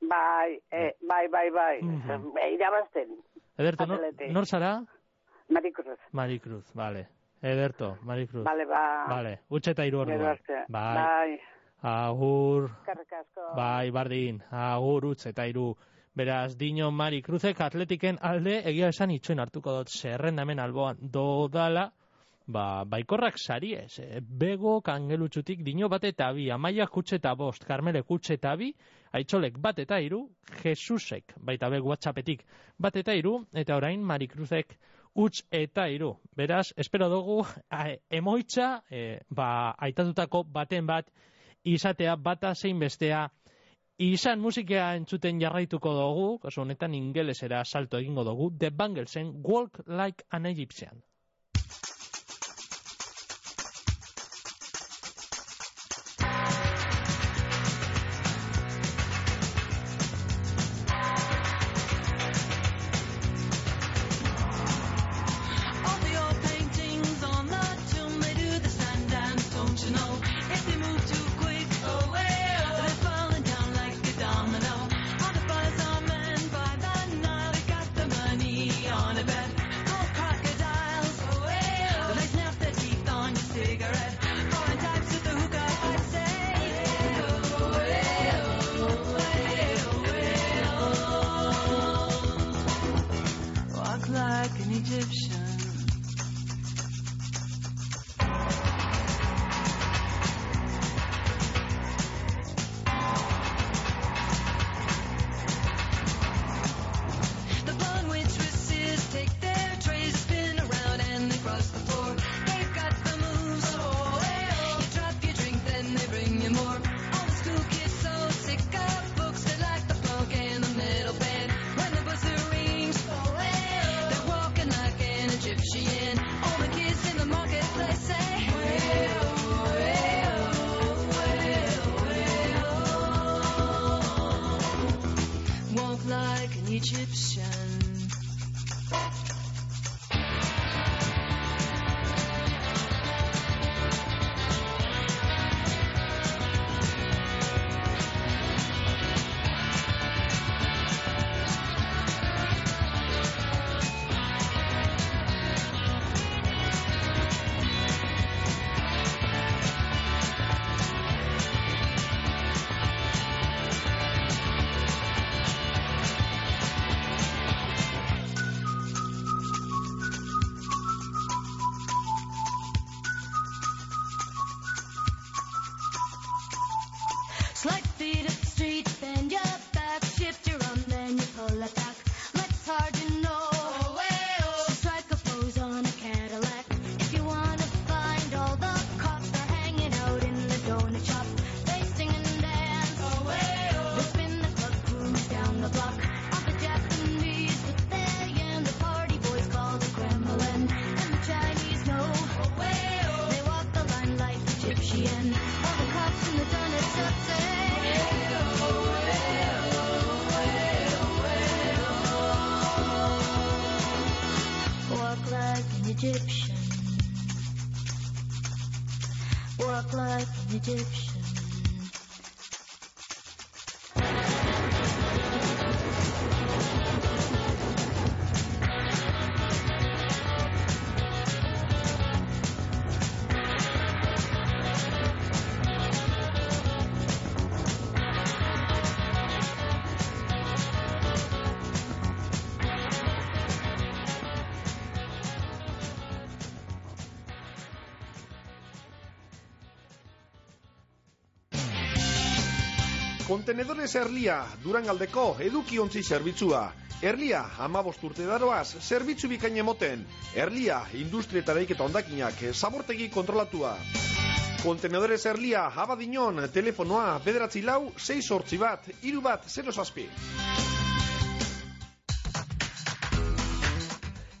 Bai, eh, bai, bai, bai. Mhm. Eh, irabazten. Ederto, nor, nor zara? Marikruz. Maricruz, vale. Ederto, Maricruz. Bale, ba. Vale, utxe eta orduan. arte. Bai. Bai. Agur. Bai, bardin, agur utz eta hiru. Beraz, Dino Mari Cruzek atletiken alde, egia esan itxoen hartuko dut zerrenda hemen alboan dodala, ba, baikorrak sari ez, eh? bego kangelutxutik dino bat eta bi, amaia kutxe eta bost, karmele kutxe eta bi, aitzolek bat eta hiru, Jesusek, baita be whatsappetik bat eta hiru, eta orain Mari Cruzek utz eta hiru. Beraz, espero dugu, emoitza, e, ba, aitatutako baten bat, izatea bata zein bestea izan musikea entzuten jarraituko dugu, kasu honetan ingelesera salto egingo dugu, The Bangelsen Walk Like an Egyptian. Kontenedores Erlia, Durangaldeko edukiontzi zerbitzua. Erlia, amabost urte daroaz, zerbitzu bikain emoten. Erlia, industrietareik eta ondakinak, zabortegi kontrolatua. Kontenedores Erlia, abadinon, telefonoa, bederatzi lau, 6 sortzi bat, iru bat, 0 zazpi.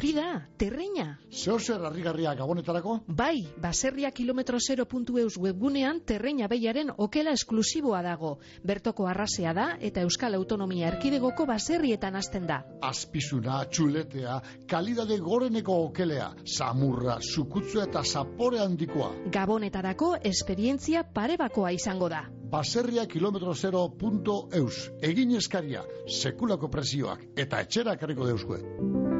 Hori da, terreina. Zeo zer harrigarria gabonetarako? Bai, baserria kilometro 0.eus webgunean terreina behiaren okela esklusiboa dago. Bertoko arrasea da eta Euskal Autonomia Erkidegoko baserrietan hasten da. Azpizuna, txuletea, kalidade goreneko okelea, samurra, sukutzua eta zapore handikoa. Gabonetarako esperientzia parebakoa izango da. Baserria kilometro 0.eus. Egin eskaria, sekulako presioak eta etxera karriko deuzkue.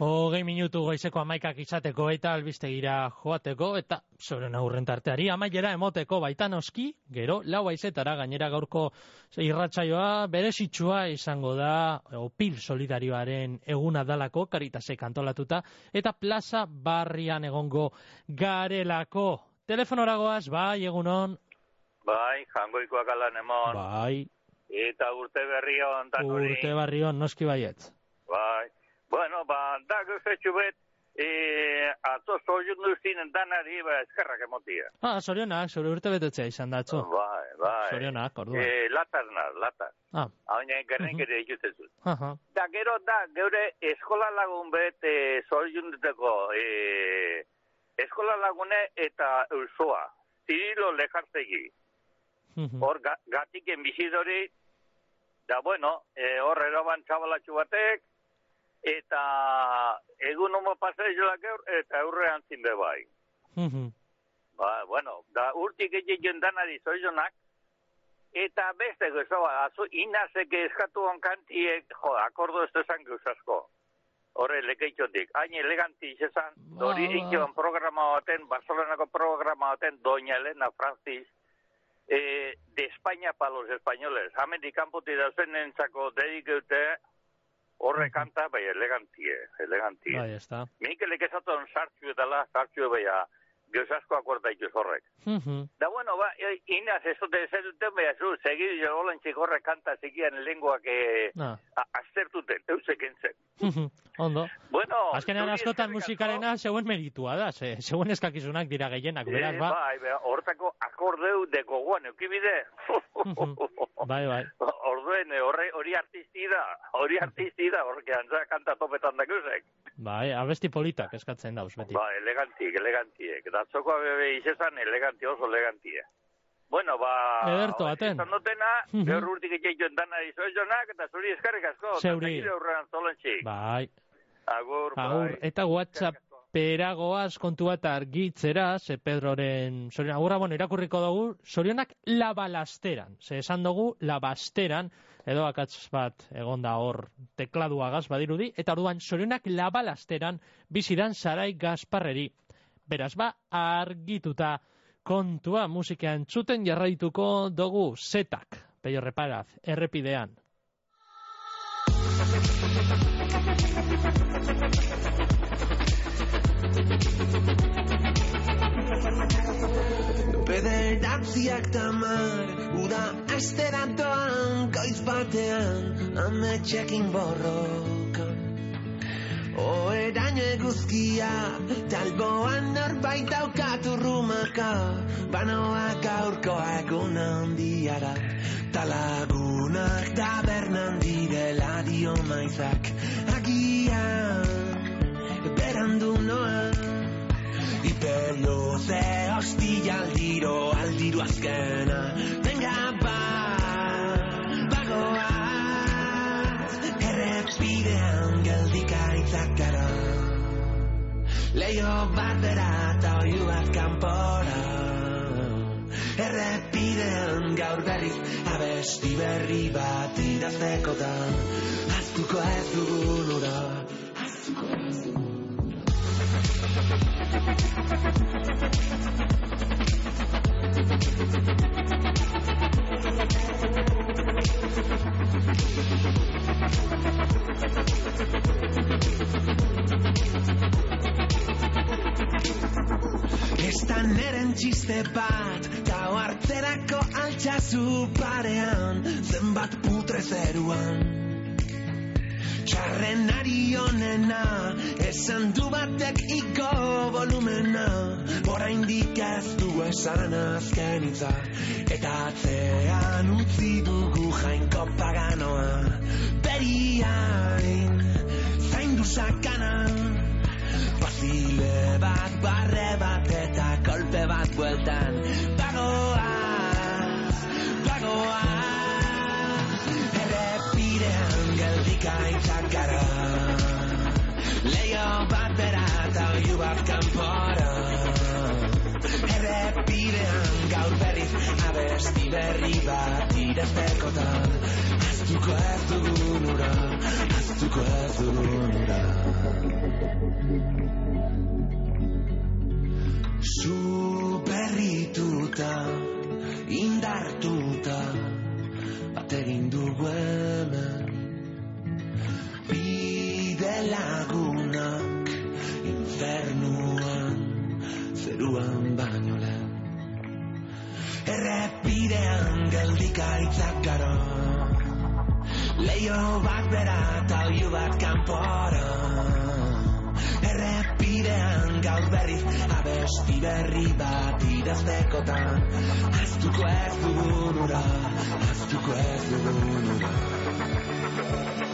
Hogei minutu goizeko amaikak izateko eta albistegira joateko eta zoren aurren tarteari amaiera emoteko baita noski, gero lau aizetara gainera gaurko irratsaioa berezitsua izango da opil solidarioaren eguna dalako karitasek antolatuta eta plaza barrian egongo garelako. Telefonoragoaz, bai, egunon, Bai, jangoikoak alan emon. bai, Eta urte berri hori. urte barrion noski baietz. Bai. Bueno, ba, da gauzetxu bet, e, atzo zoiun duzinen danari, ba, eskerrak emotia. Ah, sorionak, zure urte betetzea izan da, atzo. Bai, bai. Zorionak, orduan. E, latar naz, latar. Ah. Haina gerren gere ikutzen Aha. Da, gero da, geure eskola lagun bet, e, zoiun duteko, e, eskola lagune eta eusoa. Zirilo lejartegi. Hor, ga, gatiken bizidori, da, bueno, e, hor eroban txabalatxu batek, eta egun homo pasaizela geur, eta aurrean zinbe bai. Ba, bueno, da urtik egiten danari zoizonak, eta beste gozoa, azu, inazeke eskatu onkantiek, jo, akordo ez dezan gauzasko. Horre, lekeitxotik. Hain eleganti izan, hori ba. ikioan programa baten, Barcelonako programa baten, Doña Elena Francis, eh, de España para los españoles. Hamendik kanpotik dauzen entzako dedikeute, horre kanta, bai, elegantie, elegantie. Bai, ez da. Mikelek esaton sartxu edala, sartxu beha, geuzasko akorda ituz horrek. Da bueno, ba, e, inaz, ez dute ez duten beha zu, segidu jo horrek kanta zikian lenguak e, Ah. aztertuten, eusek entzen. Ondo. Bueno, Azkenean askotan musikarena zeuen meritua da, ze, zeuen eskakizunak dira gehienak, beraz, Eh, ba. bai, be, hortako akordeu de gogoan eukibide. Bai, bai. Orduen, eh, horre, hori artisti da, hori artisti da, horrek antza kanta topetan da guzek. Bai, abesti politak eskatzen dauz, beti. Ba, elegantiek, elegantiek. Datzoko bebe izezan eleganti oso elegantie. Bueno, ba... Ederto, aten. Izan dutena, gaur urtik etxeituen dana izoizonak, eta zuri eskarrik asko. Zeuri. Zolentxik. Bai. Agur, Agur, bai. eta WhatsApp peragoaz kontu bat argitzera, ze Pedroren, zorion, agurra, bueno, irakurriko dugu, zorionak labalasteran, ze esan dugu labasteran, edo akatz bat egon da hor tekladuagaz badirudi, eta orduan zorionak labalasteran bizidan Sarai Gasparreri. Beraz, ba, argituta kontua musikean txuten jarraituko dugu zetak, peio reparaz, errepidean. Bederatziak tamar, uda aste datoan, goiz batean, ametxekin borroka. Oeraino eguzkia, talboan norbait daukatu rumaka, banoak aurko egun handiara, talagunak tabernan direla dio maizak, agian, berandu noa, Hiperloze hostia aldiro, aldiro azkena. Venga ba, bagoaz Errepidean geldik aitzak gara. Leio bat bera eta oiu bat kanpora. Errepidean gaur berriz abesti berri bat idaztekotan Aztuko ez dugun ura. Aztuko ez dugun da txiste bat Gau hartzerako altxazu parean Zenbat putre zeruan Txarren ari onena Esan du batek iko volumena. Oraindik ez du esan azken hitza Eta atzean utzi dugu jainko paganoa. Beriain zaindu sakana. Bazile bat, barre bat eta kolpe bat bueltan. Bagoa, bagoa Errepidean geldika aitzak gara Leio bat bera eta oiu bat kanpora Errepidean gaur berriz abesti berri bat idaztekotan Aztuko ez dugun ura, aztuko ez dugun ura Zu berrituta, indartuta, bat egin dugu lagunak, infernuan, zeruan baino lehen. Errepidean geldika itzak garo Leio bat bera eta oiu bat kanpora. Errepidean gaur berriz abesti berri bat idaztekotan Aztuko ez dugun ura, aztuko ez dugun ura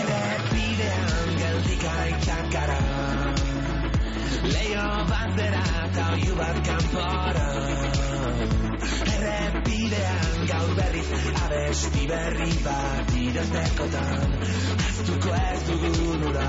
Errepidean geldika itzak gara Leio bat bera eta oiu bat kanpora Errepidean gaur berriz abesti berri bat idaztekotan. Aztuko ez dugun ura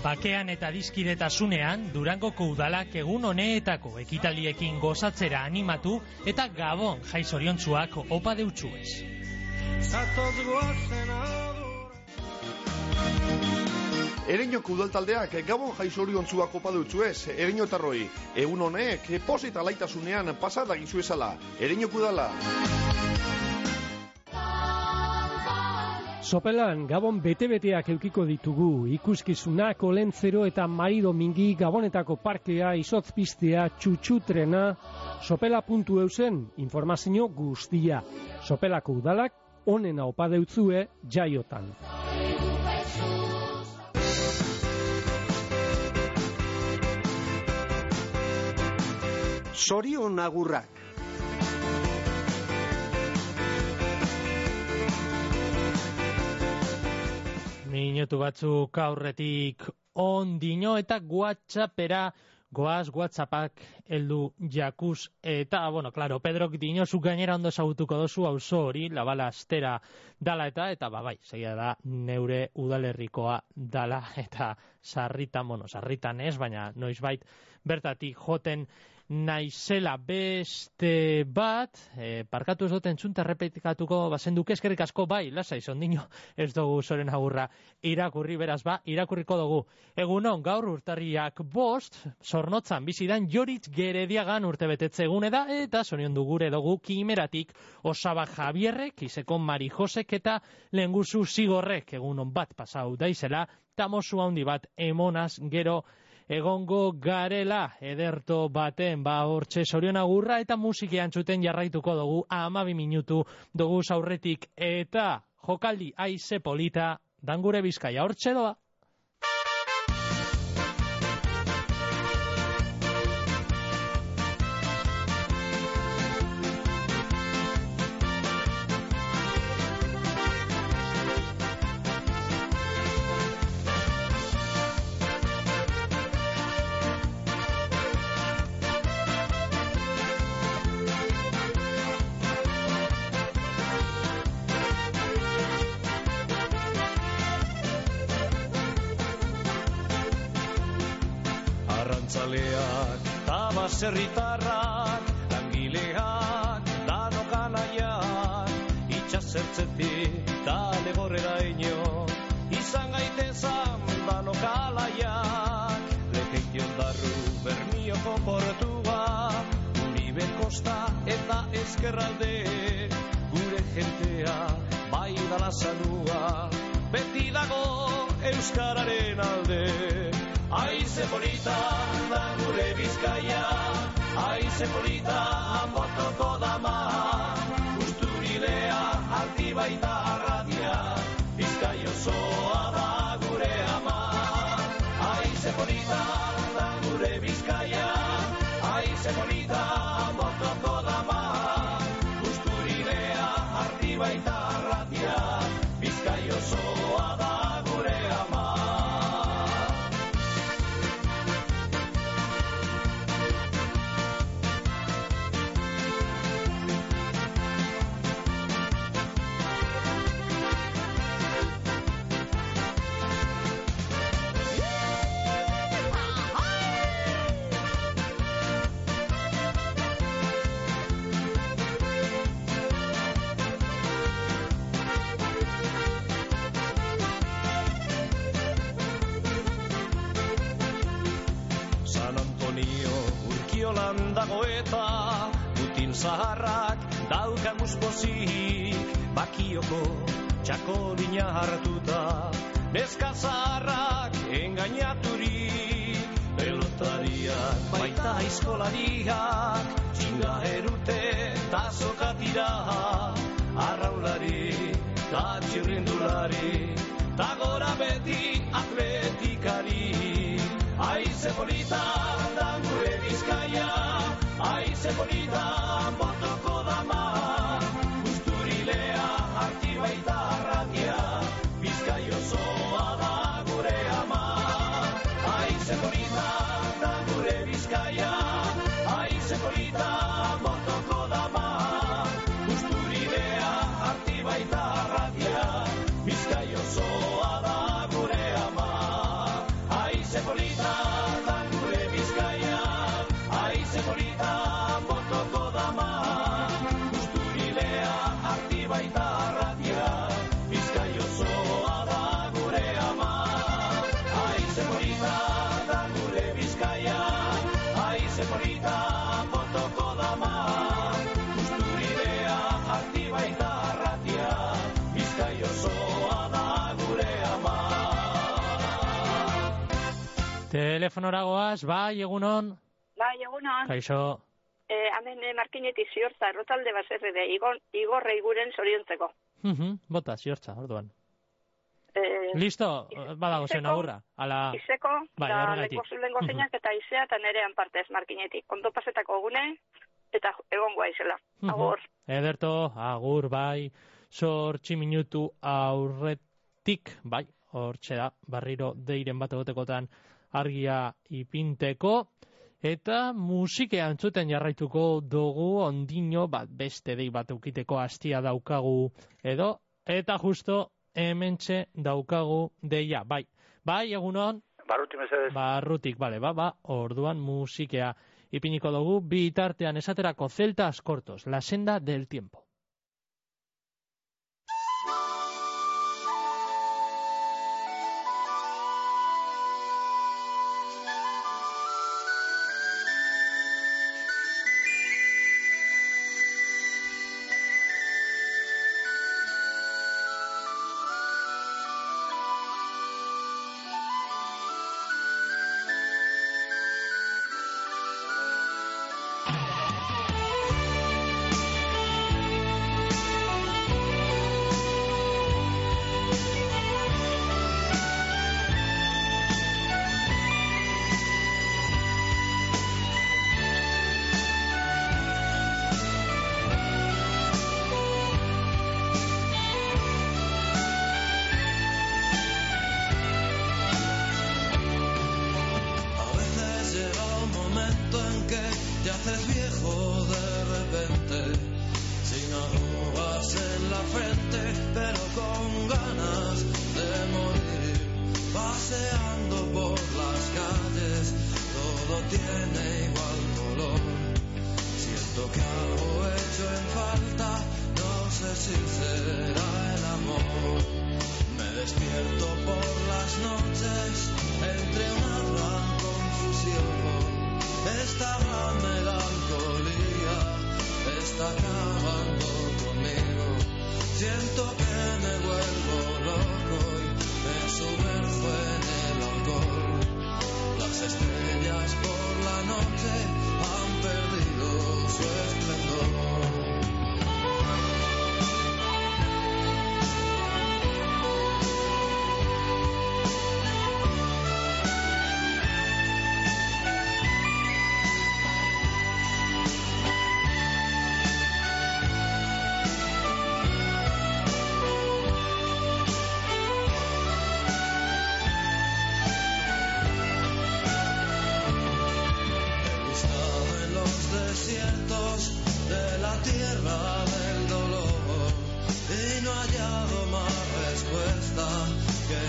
Bakean eta dizkidetasunean, Durangoko udalak egun honeetako ekitaliekin gozatzera animatu eta gabon jaizoriontzuak opa deutsuez. Ereñoko udaltaldeak gabon jaizoriontzuak opa dutzuez, ereñotarroi. Egun honek, posita laitasunean pasada gizuezala. Ereñoko udala. Sopelan Gabon bete-beteak eukiko ditugu, ikuskizunak, olentzero eta marido mingi Gabonetako parkea, izotzpistea, txutxutrena, sopela.eusen informazio guztia. Sopelako udalak onena opa deutzue jaiotan. Sorion agurrak. Minutu batzuk aurretik ondino eta whatsappera goaz whatsappak heldu jakuz eta, bueno, claro, Pedrok dinozu gainera ondo ezagutuko dozu auzo hori, labala astera dala eta, eta ba, bai, segia da neure udalerrikoa dala eta sarritan, bueno, sarritan ez, baina noizbait bertatik joten naizela beste bat, e, parkatu ez duten txunta repetikatuko bazenduke eskerrik asko bai, lasa izondino ez dugu zoren agurra irakurri, beraz ba, irakurriko dugu. Egunon, gaur urtarriak bost, zornotzan bizidan joritz gerediagan urte betetze egune da, eta sonion dugure dugu kimeratik osaba Javierrek, izeko Mari Josek eta lehenguzu zigorrek egunon bat pasau daizela, tamosu handi bat emonaz gero egongo garela ederto baten. Ba hortxe sorion agurra eta musikean txuten jarraituko dugu amabi minutu dugu aurretik. Eta jokaldi aize polita dangure bizkaia. Hortxe doa. Aize polita Telefonora goaz, bai, egunon, Bai, egunon. kaixo, Eh, hemen eh, markinetik ziortza, errotalde baserri de, igor, igorrei guren zoriontzeko. Mhm, bota, ziortza, orduan. Eh, Listo, badago zen agurra, ala, Izeko, Bai, da leko zulengo zeinak eta izea eta nerean partez markinetik. Ondo pasetako gune eta egongo aizela. Mhm. Agor. Ederto, agur, bai, sortzi minutu aurretik, bai, hortxe da, barriro deiren bat egotekotan argia ipinteko, eta musike antzuten jarraituko dugu ondino bat beste dei bat eukiteko hastia daukagu edo, eta justo hementxe daukagu deia, bai, bai, egunon, Barruti mesedez. Barrutik, bale, ba, ba, orduan musikea ipiniko dugu, bi tartean esaterako celtas cortos, la senda del tiempo.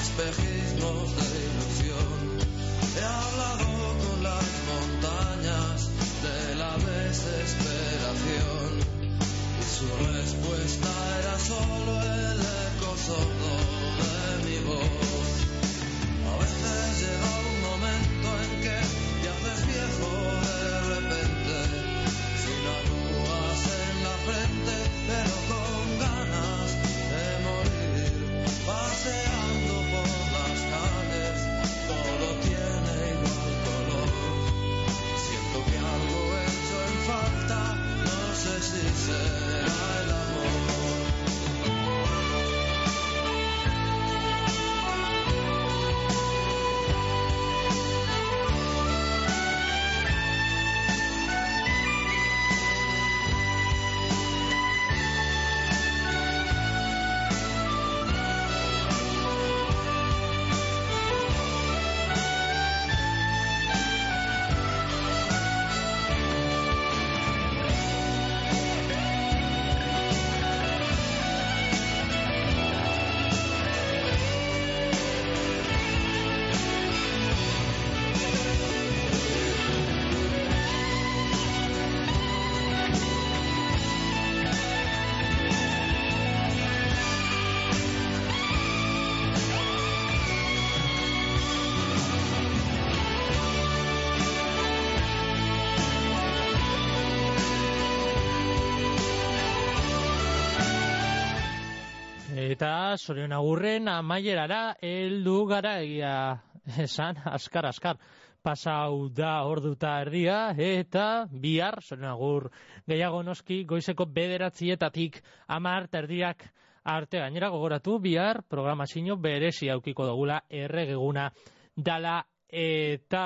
Espejismos de ilusión. He hablado con las montañas de la desesperación y su respuesta era solo el eco zorion agurren amaierara heldu gara egia esan, askar, askar. Pasau da orduta erdia eta bihar, zorion agur gehiago noski, goizeko bederatzietatik amar erdiak arte gainera gogoratu bihar programazio berezi aukiko dugula erregeguna dala eta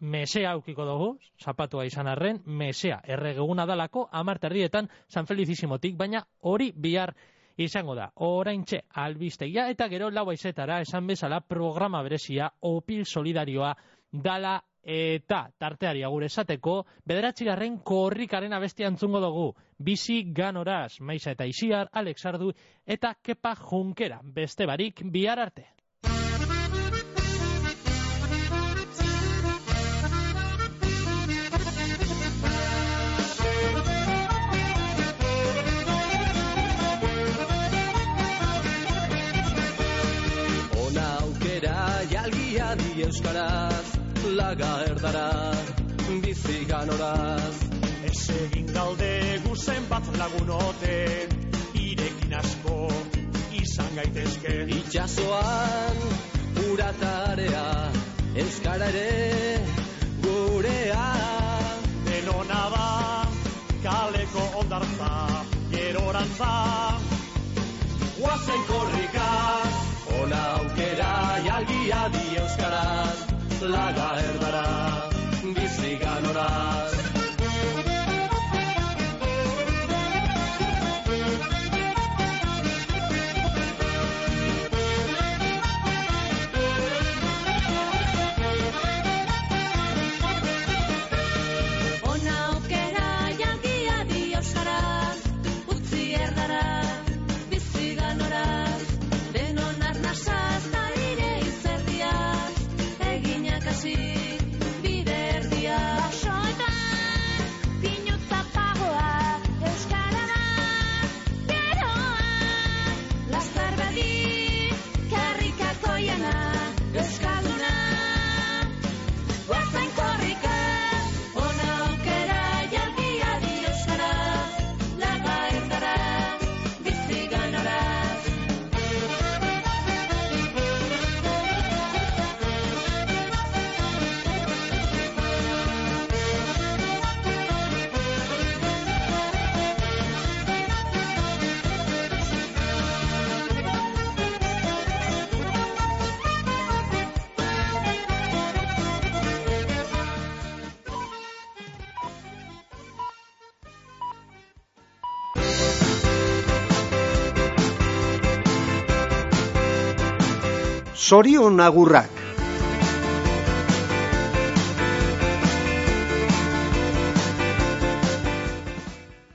mesea aukiko dugu, zapatua izan arren, mesea erregeguna dalako amar erdietan San Felicissimotik, baina hori bihar izango da. Oraintxe albistegia eta gero lau aizetara esan bezala programa berezia opil solidarioa dala eta tarteari agur esateko bederatzigarren korrikaren abestia entzungo dugu. Bizi ganoraz, Maisa eta Isiar, Alex Ardu eta Kepa Junkera. Beste barik bihar arte. Euskaraz, laga erdara, bizi ganoraz. Ez egin galde guzen bat lagunote, irekin asko izan gaitezke. Itxasoan, uratarea, euskara ere, gurea. Denona da, kaleko ondartza, gerorantza. Guazen korrika, ona jalgia di euskaraz, laga erdara, bizi ganoraz. Sorion agurrak.